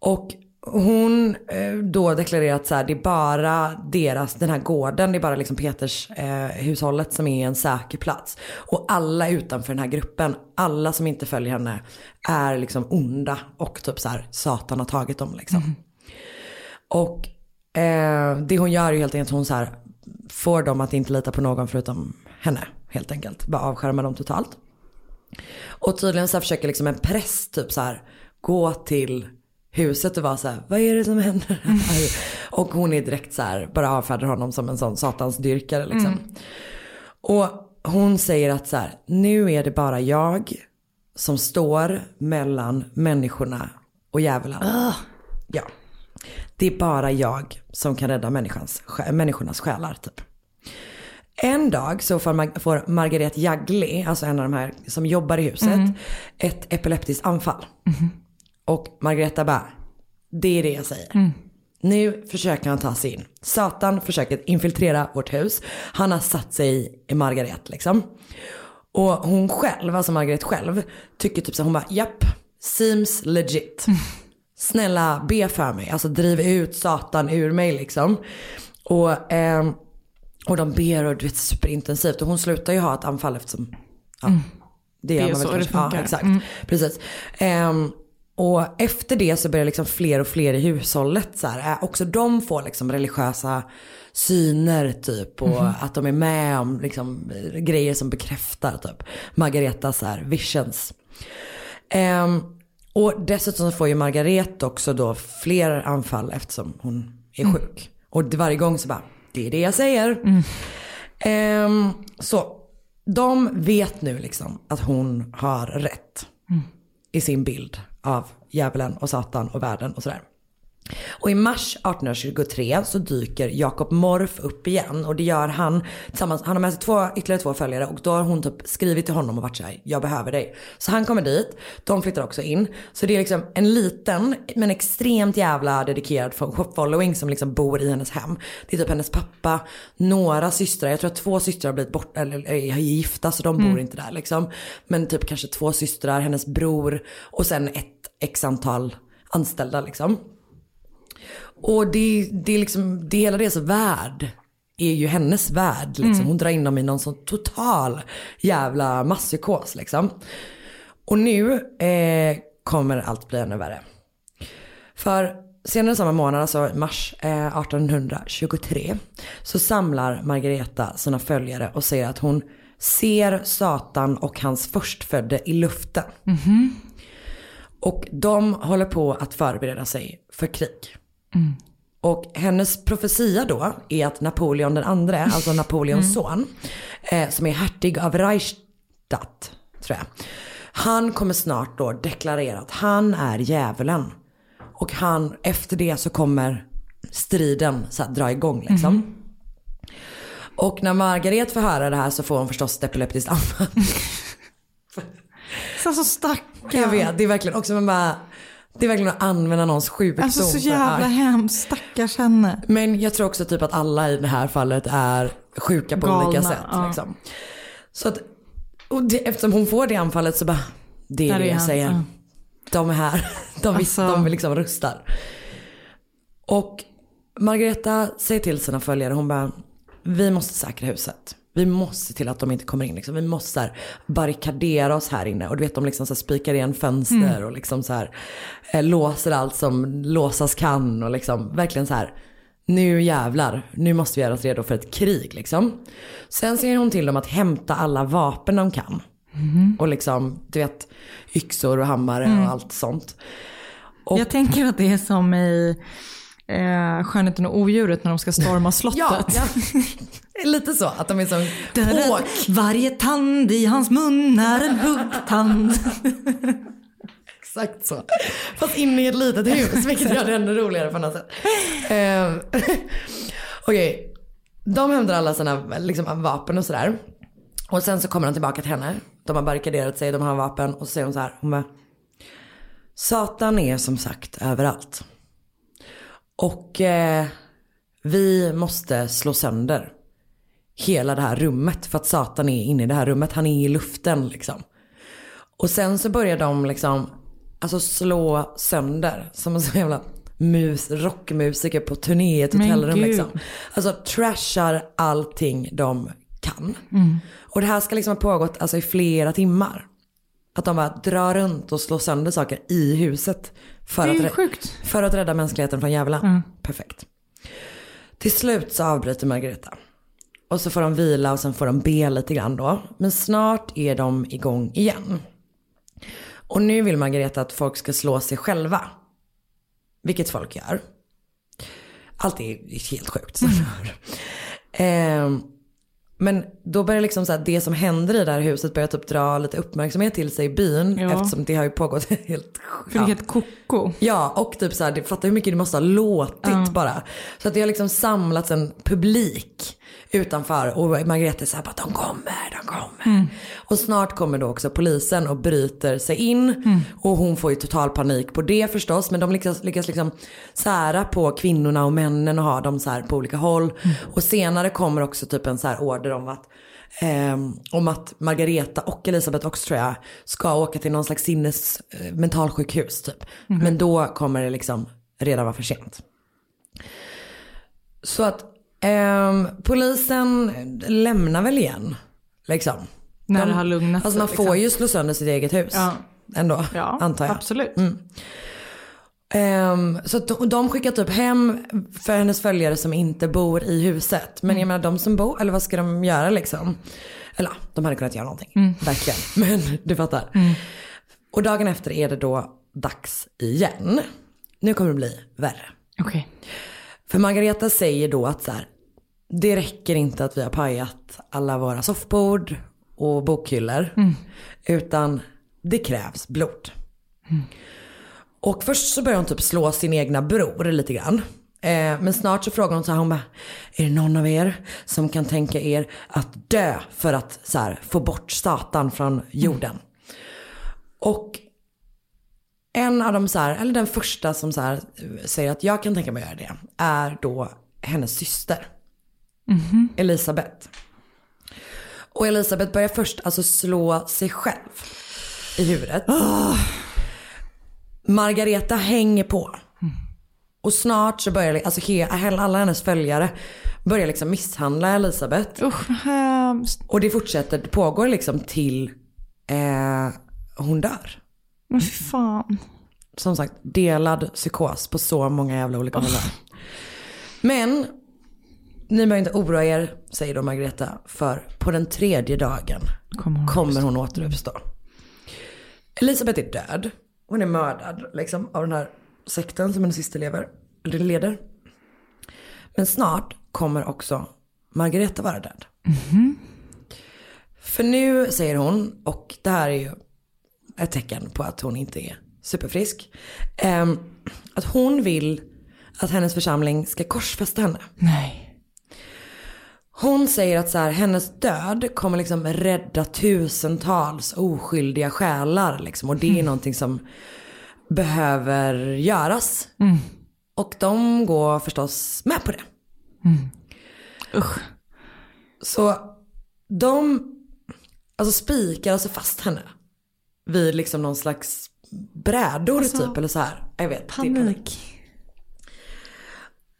Speaker 1: Och hon eh, då deklarerar att så här, det är bara deras, den här gården, det är bara liksom Peters eh, hushållet som är en säker plats. Och alla utanför den här gruppen, alla som inte följer henne är liksom onda och typ så här, Satan har tagit dem liksom. Och eh, det hon gör är helt enkelt hon så här, får dem att inte lita på någon förutom henne helt enkelt. Bara avskärma dem totalt. Och tydligen så försöker liksom en präst typ så här gå till huset och vara så här, vad är det som händer här? *laughs* Och hon är direkt så här, bara avfärdar honom som en sån satansdyrkare liksom.
Speaker 2: Mm.
Speaker 1: Och hon säger att så här, nu är det bara jag som står mellan människorna och djävulen. Ja. Det är bara jag som kan rädda människans, människornas själar typ. En dag så får, Mar- får Margaret Jagli, alltså en av de här som jobbar i huset,
Speaker 2: Mm.
Speaker 1: ett epileptiskt anfall. Och Margareta bara, det är det jag säger.
Speaker 2: Mm.
Speaker 1: Nu försöker han ta sig in. Satan försöker infiltrera vårt hus. Han har satt sig i Margaret liksom. Och hon själv, alltså Margaret själv, tycker typ så hon bara, japp, seems legit. Snälla be för mig, alltså driv ut Satan ur mig liksom. Och, ehm, och de ber och du vet superintensivt. Och hon slutar ju ha ett anfall eftersom, ja,
Speaker 2: Mm.
Speaker 1: det
Speaker 2: Det
Speaker 1: gör man väl
Speaker 2: så det
Speaker 1: kanske. Ja,
Speaker 2: funkar.
Speaker 1: exakt.
Speaker 2: Mm.
Speaker 1: Precis. Ehm, och efter det så börjar liksom fler och fler i hushållet så här, äh, också de får liksom religiösa syner typ och
Speaker 2: Mhm.
Speaker 1: att de är med om liksom eh, grejer som bekräftar typ Margaretas så här visions. Ehm, och dessutom får ju Margaret också då fler anfall eftersom hon är
Speaker 2: Mm.
Speaker 1: sjuk. Och varje gång så bara, det är det jag säger. Ehm, så de vet nu liksom att hon har rätt
Speaker 2: Mm.
Speaker 1: i sin bild av djävulen och Satan och världen och sådär. Och i mars 1823 så dyker Jakob Morf upp igen och det gör han tillsammans, han har med sig två, ytterligare två följare och då har hon typ skrivit till honom och varit såhär, jag behöver dig. Så han kommer dit, de flyttar också in. Så det är liksom en liten men extremt jävla dedikerad fo- following som liksom bor i hennes hem. Det är typ hennes pappa, några systrar, jag tror att två systrar har blivit bort, eller är gifta så de bor
Speaker 2: Mm.
Speaker 1: inte där liksom. Men typ kanske två systrar, hennes bror och sen ett x antal anställda liksom. Och det, det är liksom, det hela deras värld är ju hennes värld. Liksom.
Speaker 2: Mm.
Speaker 1: Hon drar in dem i någon sån total jävla masspsykos liksom. Och nu eh, kommer allt bli ännu värre. För senare samma månad, alltså mars eh, 1823, så samlar Margareta sina följare och säger att hon ser Satan och hans förstfödde i luften.
Speaker 2: Mhm.
Speaker 1: Och de håller på att förbereda sig för krig.
Speaker 2: Mm.
Speaker 1: Och hennes profetia då är att Napoleon den andre, alltså Napoleons
Speaker 2: Mm.
Speaker 1: son, eh, som är hertig av Reichstadt, tror jag. Han kommer snart då deklarera att han är djävulen. Och han, efter det så kommer striden så här, dra igång liksom.
Speaker 2: Mhm.
Speaker 1: Och när Margaret får höra det här så får hon förstås ett epileptiskt *laughs* anfall.
Speaker 2: Så, så.
Speaker 1: Jag vet, det är verkligen också man bara, det är verkligen att använda någons sjukdom.
Speaker 2: Alltså så jävla hemskt, stackars henne.
Speaker 1: Men jag tror också typ att alla i det här fallet är sjuka på
Speaker 2: Galna,
Speaker 1: olika sätt.
Speaker 2: ja.
Speaker 1: Liksom. Så att, och det, eftersom hon får det anfallet så bara, det är
Speaker 2: Där
Speaker 1: det jag säger.
Speaker 2: ja.
Speaker 1: De är här, *laughs* de,
Speaker 2: Alltså.
Speaker 1: de liksom rustar. Och Margareta säger till sina följare, hon bara, vi måste säkra huset. Vi måste se till att de inte kommer in. Liksom. Vi måste här, barrikadera oss här inne. Och du vet de liksom så här, spikar igen fönster
Speaker 2: Mm.
Speaker 1: och liksom så här, eh, låser allt som låsas kan. Och liksom verkligen så här, nu jävlar, nu måste vi göra oss redo för ett krig liksom. Sen säger hon till dem att hämta alla vapen de kan. Och liksom, du vet, yxor och hammare
Speaker 2: Mm.
Speaker 1: och allt sånt. Och,
Speaker 2: Jag tänker att det är som i eh, Skönheten och odjuret när de ska storma slottet.
Speaker 1: Ja, ja. *laughs* Lite så, att de är som på.
Speaker 2: Varje tand i hans mun är en huggtand. *laughs*
Speaker 1: Exakt så. Fast inne i ett litet hus, vilket gör det ännu roligare på något sätt. Ehm, *laughs* Okej, de hämtar alla sina liksom, vapen och sådär. Och sen så kommer de tillbaka till henne. De har barrikaderat sig, de har vapen. Och så säger hon så här, hon bara, Satan är som sagt överallt. Och eh, vi måste slå sönder hela det här rummet. För att Satan är inne i det här rummet. Han är i luften liksom. Och sen så börjar de liksom alltså slå sönder som en sån jävla mus, rockmusiker på turné i ett hotellrum liksom. Alltså trashar allting de kan.
Speaker 2: Mm.
Speaker 1: Och det här ska liksom ha pågått alltså, i flera timmar. Att de bara drar runt och slår sönder saker i huset. För, att,
Speaker 2: sjukt.
Speaker 1: för att rädda mänskligheten från djävulen.
Speaker 2: Mm.
Speaker 1: Perfekt. Till slut så avbryter Margareta. Och så får de vila och sen får de be lite grann då. Men snart är de igång igen. Och nu vill Margareta att folk ska slå sig själva. Vilket folk gör. Allt är helt sjukt. Ehm, men då börjar liksom så här, det som händer i det här huset börjar typ dra lite uppmärksamhet till sig i byn.
Speaker 2: Ja.
Speaker 1: Eftersom det har ju pågått *laughs* helt
Speaker 2: För det är helt koko.
Speaker 1: Ja, och typ så här, det fattar hur mycket det måste ha låtit
Speaker 2: Ja.
Speaker 1: bara. Så att det har liksom samlats en publik utanför och Margrethe säger bara de kommer, de kommer.
Speaker 2: Mm.
Speaker 1: Och snart kommer då också polisen och bryter sig in.
Speaker 2: Mm.
Speaker 1: Och hon får ju total panik på det förstås. Men de lyckas, lyckas liksom sära på kvinnorna och männen och ha dem så här på olika håll.
Speaker 2: Mm.
Speaker 1: Och senare kommer också typ en så här order om att ehm, om att Margareta och Elisabeth också tror jag ska åka till någon slags sinnes eh, mentalsjukhus typ.
Speaker 2: Mhm.
Speaker 1: Men då kommer det liksom redan vara för sent. Så att ehm, polisen lämnar väl igen. Liksom.
Speaker 2: När
Speaker 1: De-
Speaker 2: det har lugnat
Speaker 1: Alltså
Speaker 2: sig,
Speaker 1: man får
Speaker 2: liksom.
Speaker 1: ju slå sönder sitt eget hus.
Speaker 2: Ja.
Speaker 1: Ändå,
Speaker 2: Ja,
Speaker 1: antar jag.
Speaker 2: absolut.
Speaker 1: Mm. Ehm, så de, skickar typ hem för hennes följare som inte bor i huset. Men jag menar de som bor, eller vad ska de göra liksom? Eller de hade kunnat göra någonting.
Speaker 2: Mm.
Speaker 1: Verkligen. *laughs* Men du fattar. Och dagen efter är det då dags igen. Nu kommer det bli värre.
Speaker 2: Okej.
Speaker 1: För Margareta säger då att så här, det räcker inte att vi har pajat alla våra soffbord och bokhyllor.
Speaker 2: Mm.
Speaker 1: Utan det krävs blod. Och först så börjar hon typ slå sin egna bror lite grann. Eh, men snart så frågar hon så här, hon bara, är det någon av er som kan tänka er att dö för att så här, få bort Satan från jorden? Och en av de så här, eller den första som så här, säger att jag kan tänka mig att göra det, är då hennes syster.
Speaker 2: Mhm.
Speaker 1: Elisabeth. Och Elisabeth börjar först alltså slå sig själv i huvudet. Margareta hänger på. Och snart så börjar alltså he- alla hennes följare börjar liksom misshandla Elisabeth.
Speaker 2: Usch, hemskt.
Speaker 1: Och det fortsätter, det pågår liksom till eh, hon dör.
Speaker 2: Men fy fan.
Speaker 1: Som sagt, delad psykos på så många jävla olika håll. Men ni behöver inte oroa er, säger då Margareta, för på den tredje dagen
Speaker 2: Kommer hon
Speaker 1: kommer hon återuppstå. Elisabeth är död. Hon är mördad liksom, av den här sekten som hennes syster lever, eller leder. Men snart kommer också Margareta vara död. För nu säger hon, och det här är ju ett tecken på att hon inte är superfrisk. ehm, att hon vill att hennes församling ska korsfästa henne.
Speaker 2: Nej.
Speaker 1: Hon säger att så här, hennes död kommer liksom rädda tusentals oskyldiga själar. Liksom, och det är någonting som behöver göras.
Speaker 2: Mm.
Speaker 1: Och de går förstås med på det.
Speaker 2: Usch.
Speaker 1: Så de alltså spikar alltså fast henne vid liksom någon slags brädor
Speaker 2: Alltså,
Speaker 1: typ eller så här. Jag vet.
Speaker 2: Panik.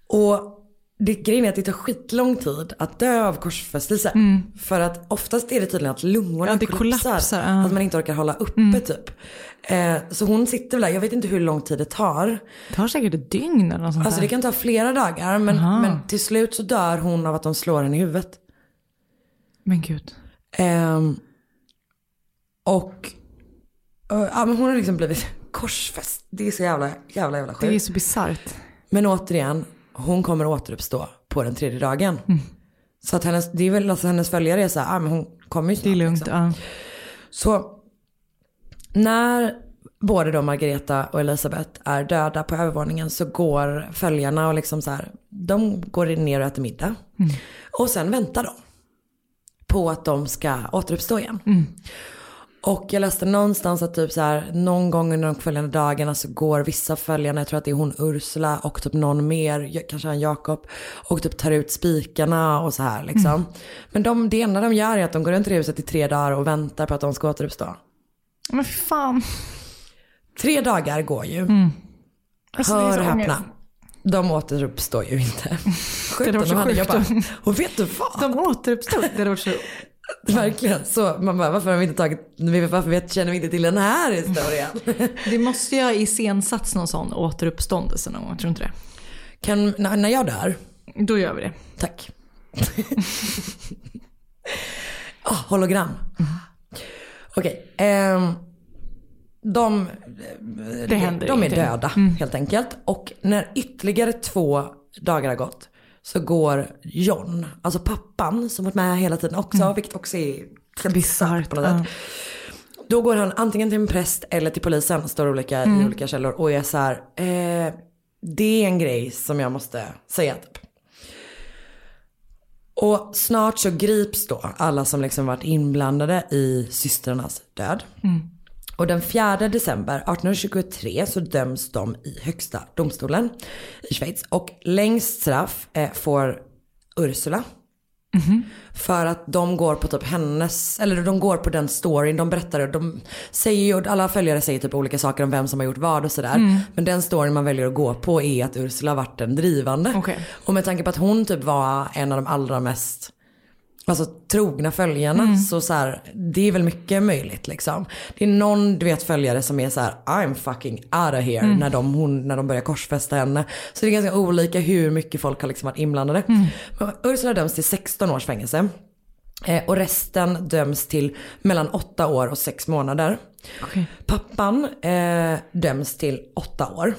Speaker 1: Och det grejen är att det tar skitlång tid att dö av korsfästelse.
Speaker 2: Mm.
Speaker 1: För att oftast är det tydligen att lungorna
Speaker 2: Ja,
Speaker 1: kollapsar.
Speaker 2: kollapsar, ja.
Speaker 1: Att man inte orkar hålla uppe
Speaker 2: Mm.
Speaker 1: typ. Eh, så hon sitter väl där, jag vet inte hur lång tid det tar.
Speaker 2: Det tar säkert ett dygn eller något sånt
Speaker 1: Alltså det kan ta flera dagar men,
Speaker 2: Aha.
Speaker 1: men till slut så dör hon av att de slår henne i huvudet.
Speaker 2: Men gud.
Speaker 1: Ehm, Och eh, ja, men hon har liksom blivit *laughs* korsfäst. Det är så jävla, jävla, jävla sjukt.
Speaker 2: Det är så bisarrt.
Speaker 1: Men återigen, hon kommer återuppstå på den tredje dagen.
Speaker 2: Mm.
Speaker 1: Så att hennes, det är väl alltså hennes följare är så här, ah, men hon kommer ju snart.
Speaker 2: Det är lugnt.
Speaker 1: liksom.
Speaker 2: Ja.
Speaker 1: Så när både då Margareta och Elisabeth är döda på övervåningen så går följarna och liksom så här, de går ner och äter middag.
Speaker 2: Mm.
Speaker 1: Och sen väntar de på att de ska återuppstå igen.
Speaker 2: Mm.
Speaker 1: Och jag läste någonstans att typ så här, någon gång under de följande dagarna så går vissa följarna, jag tror att det är hon Ursula och typ någon mer, kanske han Jakob, och typ tar ut spikarna och så här liksom.
Speaker 2: Mm.
Speaker 1: Men de, det enda de gör är att de går runt i huset i tre dagar och väntar på att de ska återuppstå.
Speaker 2: Men fan.
Speaker 1: Tre dagar går ju.
Speaker 2: Alltså, det är
Speaker 1: Hör
Speaker 2: så
Speaker 1: och häpna. De återuppstår ju inte.
Speaker 2: Det varit så
Speaker 1: de hade
Speaker 2: sjukt.
Speaker 1: jobbat. Och vet du vad?
Speaker 2: De återuppstod. Det hade varit så... *laughs*
Speaker 1: Verkligen. Så man bara, varför har vi inte tagit, varför vet, känner vi inte till den här historien? *laughs*
Speaker 2: Det måste ju ha iscensatts någon sån återuppståndelse någon gång, tror du inte det?
Speaker 1: Kan, när, jag dör?
Speaker 2: Då gör vi det.
Speaker 1: Tack. *laughs* Ah, hologram. Okej. ehm, de,
Speaker 2: Det händer
Speaker 1: de är döda
Speaker 2: Mm.
Speaker 1: helt enkelt. Och när ytterligare två dagar har gått så går John, alltså pappan som varit med hela tiden också, vilket också är bisarrt på något sätt. Då går han antingen till en präst eller till polisen, står olika i
Speaker 2: Mm.
Speaker 1: olika källor och är så här, eh, det är en grej som jag måste säga typ. Och snart så grips då alla som liksom varit inblandade i systrarnas död.
Speaker 2: Mm.
Speaker 1: Och den 4 december 1823 så döms de i högsta domstolen i Schweiz. Och längst straff eh, får Ursula. För att de går på typ hennes, eller de går på den storyn, de berättar, de säger ju, alla följare säger typ olika saker om vem som har gjort vad och sådär.
Speaker 2: Mm.
Speaker 1: Men den storyn man väljer att gå på är att Ursula varit den drivande. Och med tanke på att hon typ var en av de allra mest Alltså trogna följarna.
Speaker 2: Mm.
Speaker 1: Så, så här, det är väl mycket möjligt liksom. Det är någon du vet följare som är så här: I'm fucking out of here.
Speaker 2: Mm.
Speaker 1: När, de, hon, när de börjar korsfästa henne. Så det är ganska olika hur mycket folk har liksom varit inblandade.
Speaker 2: Mm.
Speaker 1: Ursula döms till 16 års fängelse. Eh, och resten döms till mellan 8 år och 6 månader. Pappan eh, döms till 8 år.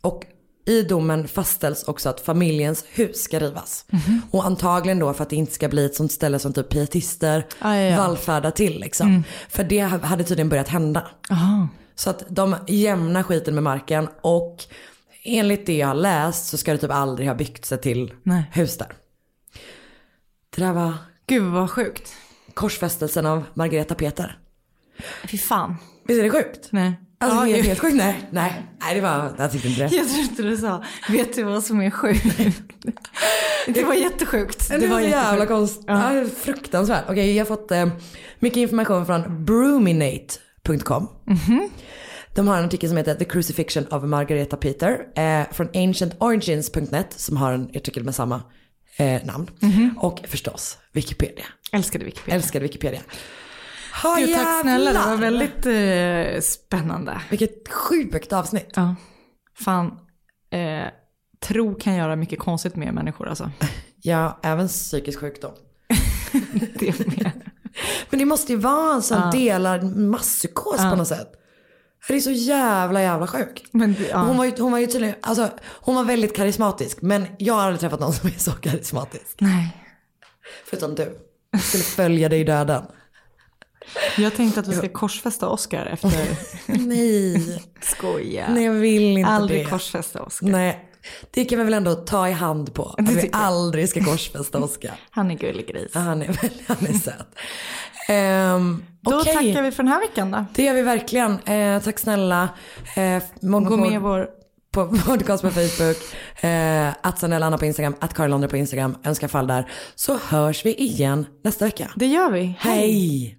Speaker 1: Och i domen fastställs också att familjens hus ska rivas.
Speaker 2: Mhm.
Speaker 1: Och antagligen då för att det inte ska bli ett sånt ställe som typ pietister
Speaker 2: Ah, ja, ja.
Speaker 1: vallfärdar till liksom.
Speaker 2: Mm.
Speaker 1: För det hade tydligen börjat hända.
Speaker 2: Aha.
Speaker 1: Så att de jämnar skiten med marken och enligt det jag har läst så ska det typ aldrig ha byggt sig till
Speaker 2: Nej.
Speaker 1: hus där. Det där var
Speaker 2: Gud vad sjukt.
Speaker 1: korsfästelsen av Margareta Peter.
Speaker 2: Fy fan.
Speaker 1: Visst är det sjukt?
Speaker 2: Nej.
Speaker 1: Alltså
Speaker 2: Ja,
Speaker 1: helt,
Speaker 2: ju-
Speaker 1: helt sjukt? Nej, nej, nej det var, jag tyckte inte det.
Speaker 2: Jag trodde du sa, vet du vad som är sjukt? Det var jättesjukt.
Speaker 1: Det, var så jävla konstigt. Ja. fruktansvärt. Okej, jag har fått eh, mycket information från bruminate.com.
Speaker 2: Mhm.
Speaker 1: De har en artikel som heter The Crucifixion of Margareta Peter. Eh, från ancientorigins.net som har en artikel med samma eh, namn.
Speaker 2: Mhm.
Speaker 1: Och förstås Wikipedia.
Speaker 2: Älskade Wikipedia.
Speaker 1: Älskade Wikipedia. Ha,
Speaker 2: Gud, tack snälla, det var väldigt eh, spännande.
Speaker 1: Vilket sjukt avsnitt.
Speaker 2: Ja. Fan, eh, tro kan göra mycket konstigt med människor alltså. *laughs*
Speaker 1: Ja, även psykisk sjukdom. *laughs*
Speaker 2: det med. *laughs*
Speaker 1: Men det måste ju vara en sån
Speaker 2: Ja.
Speaker 1: delad masspsykos
Speaker 2: Ja.
Speaker 1: på något sätt. Det är så jävla jävla sjukt.
Speaker 2: Ja.
Speaker 1: hon, var ju, hon var ju tydligen, alltså hon var väldigt karismatisk. Men jag har aldrig träffat någon som är så karismatisk.
Speaker 2: Nej.
Speaker 1: Förutom du. Jag skulle följa dig i döden.
Speaker 2: Jag tänkte att vi ska korsfästa Oscar efter...
Speaker 1: Nej.
Speaker 2: Skoja.
Speaker 1: Nej jag vill inte
Speaker 2: Aldrig
Speaker 1: det.
Speaker 2: korsfästa Oscar.
Speaker 1: Nej. Det kan vi väl ändå ta i hand på. Att
Speaker 2: Det
Speaker 1: vi aldrig ska korsfästa Oskar. *laughs*
Speaker 2: Han är gullig gris.
Speaker 1: Ja, han, är, han är söt. Um,
Speaker 2: Då tackar vi för den här veckan då.
Speaker 1: Det gör vi verkligen. Eh, tack snälla. Mord
Speaker 2: Gå med vår...
Speaker 1: på podcast på Facebook. Eh, att Sanella Anna på Instagram. Att Karin Londre på Instagram. Önskar fall där. Så hörs vi igen nästa vecka.
Speaker 2: Det gör vi.
Speaker 1: Hej!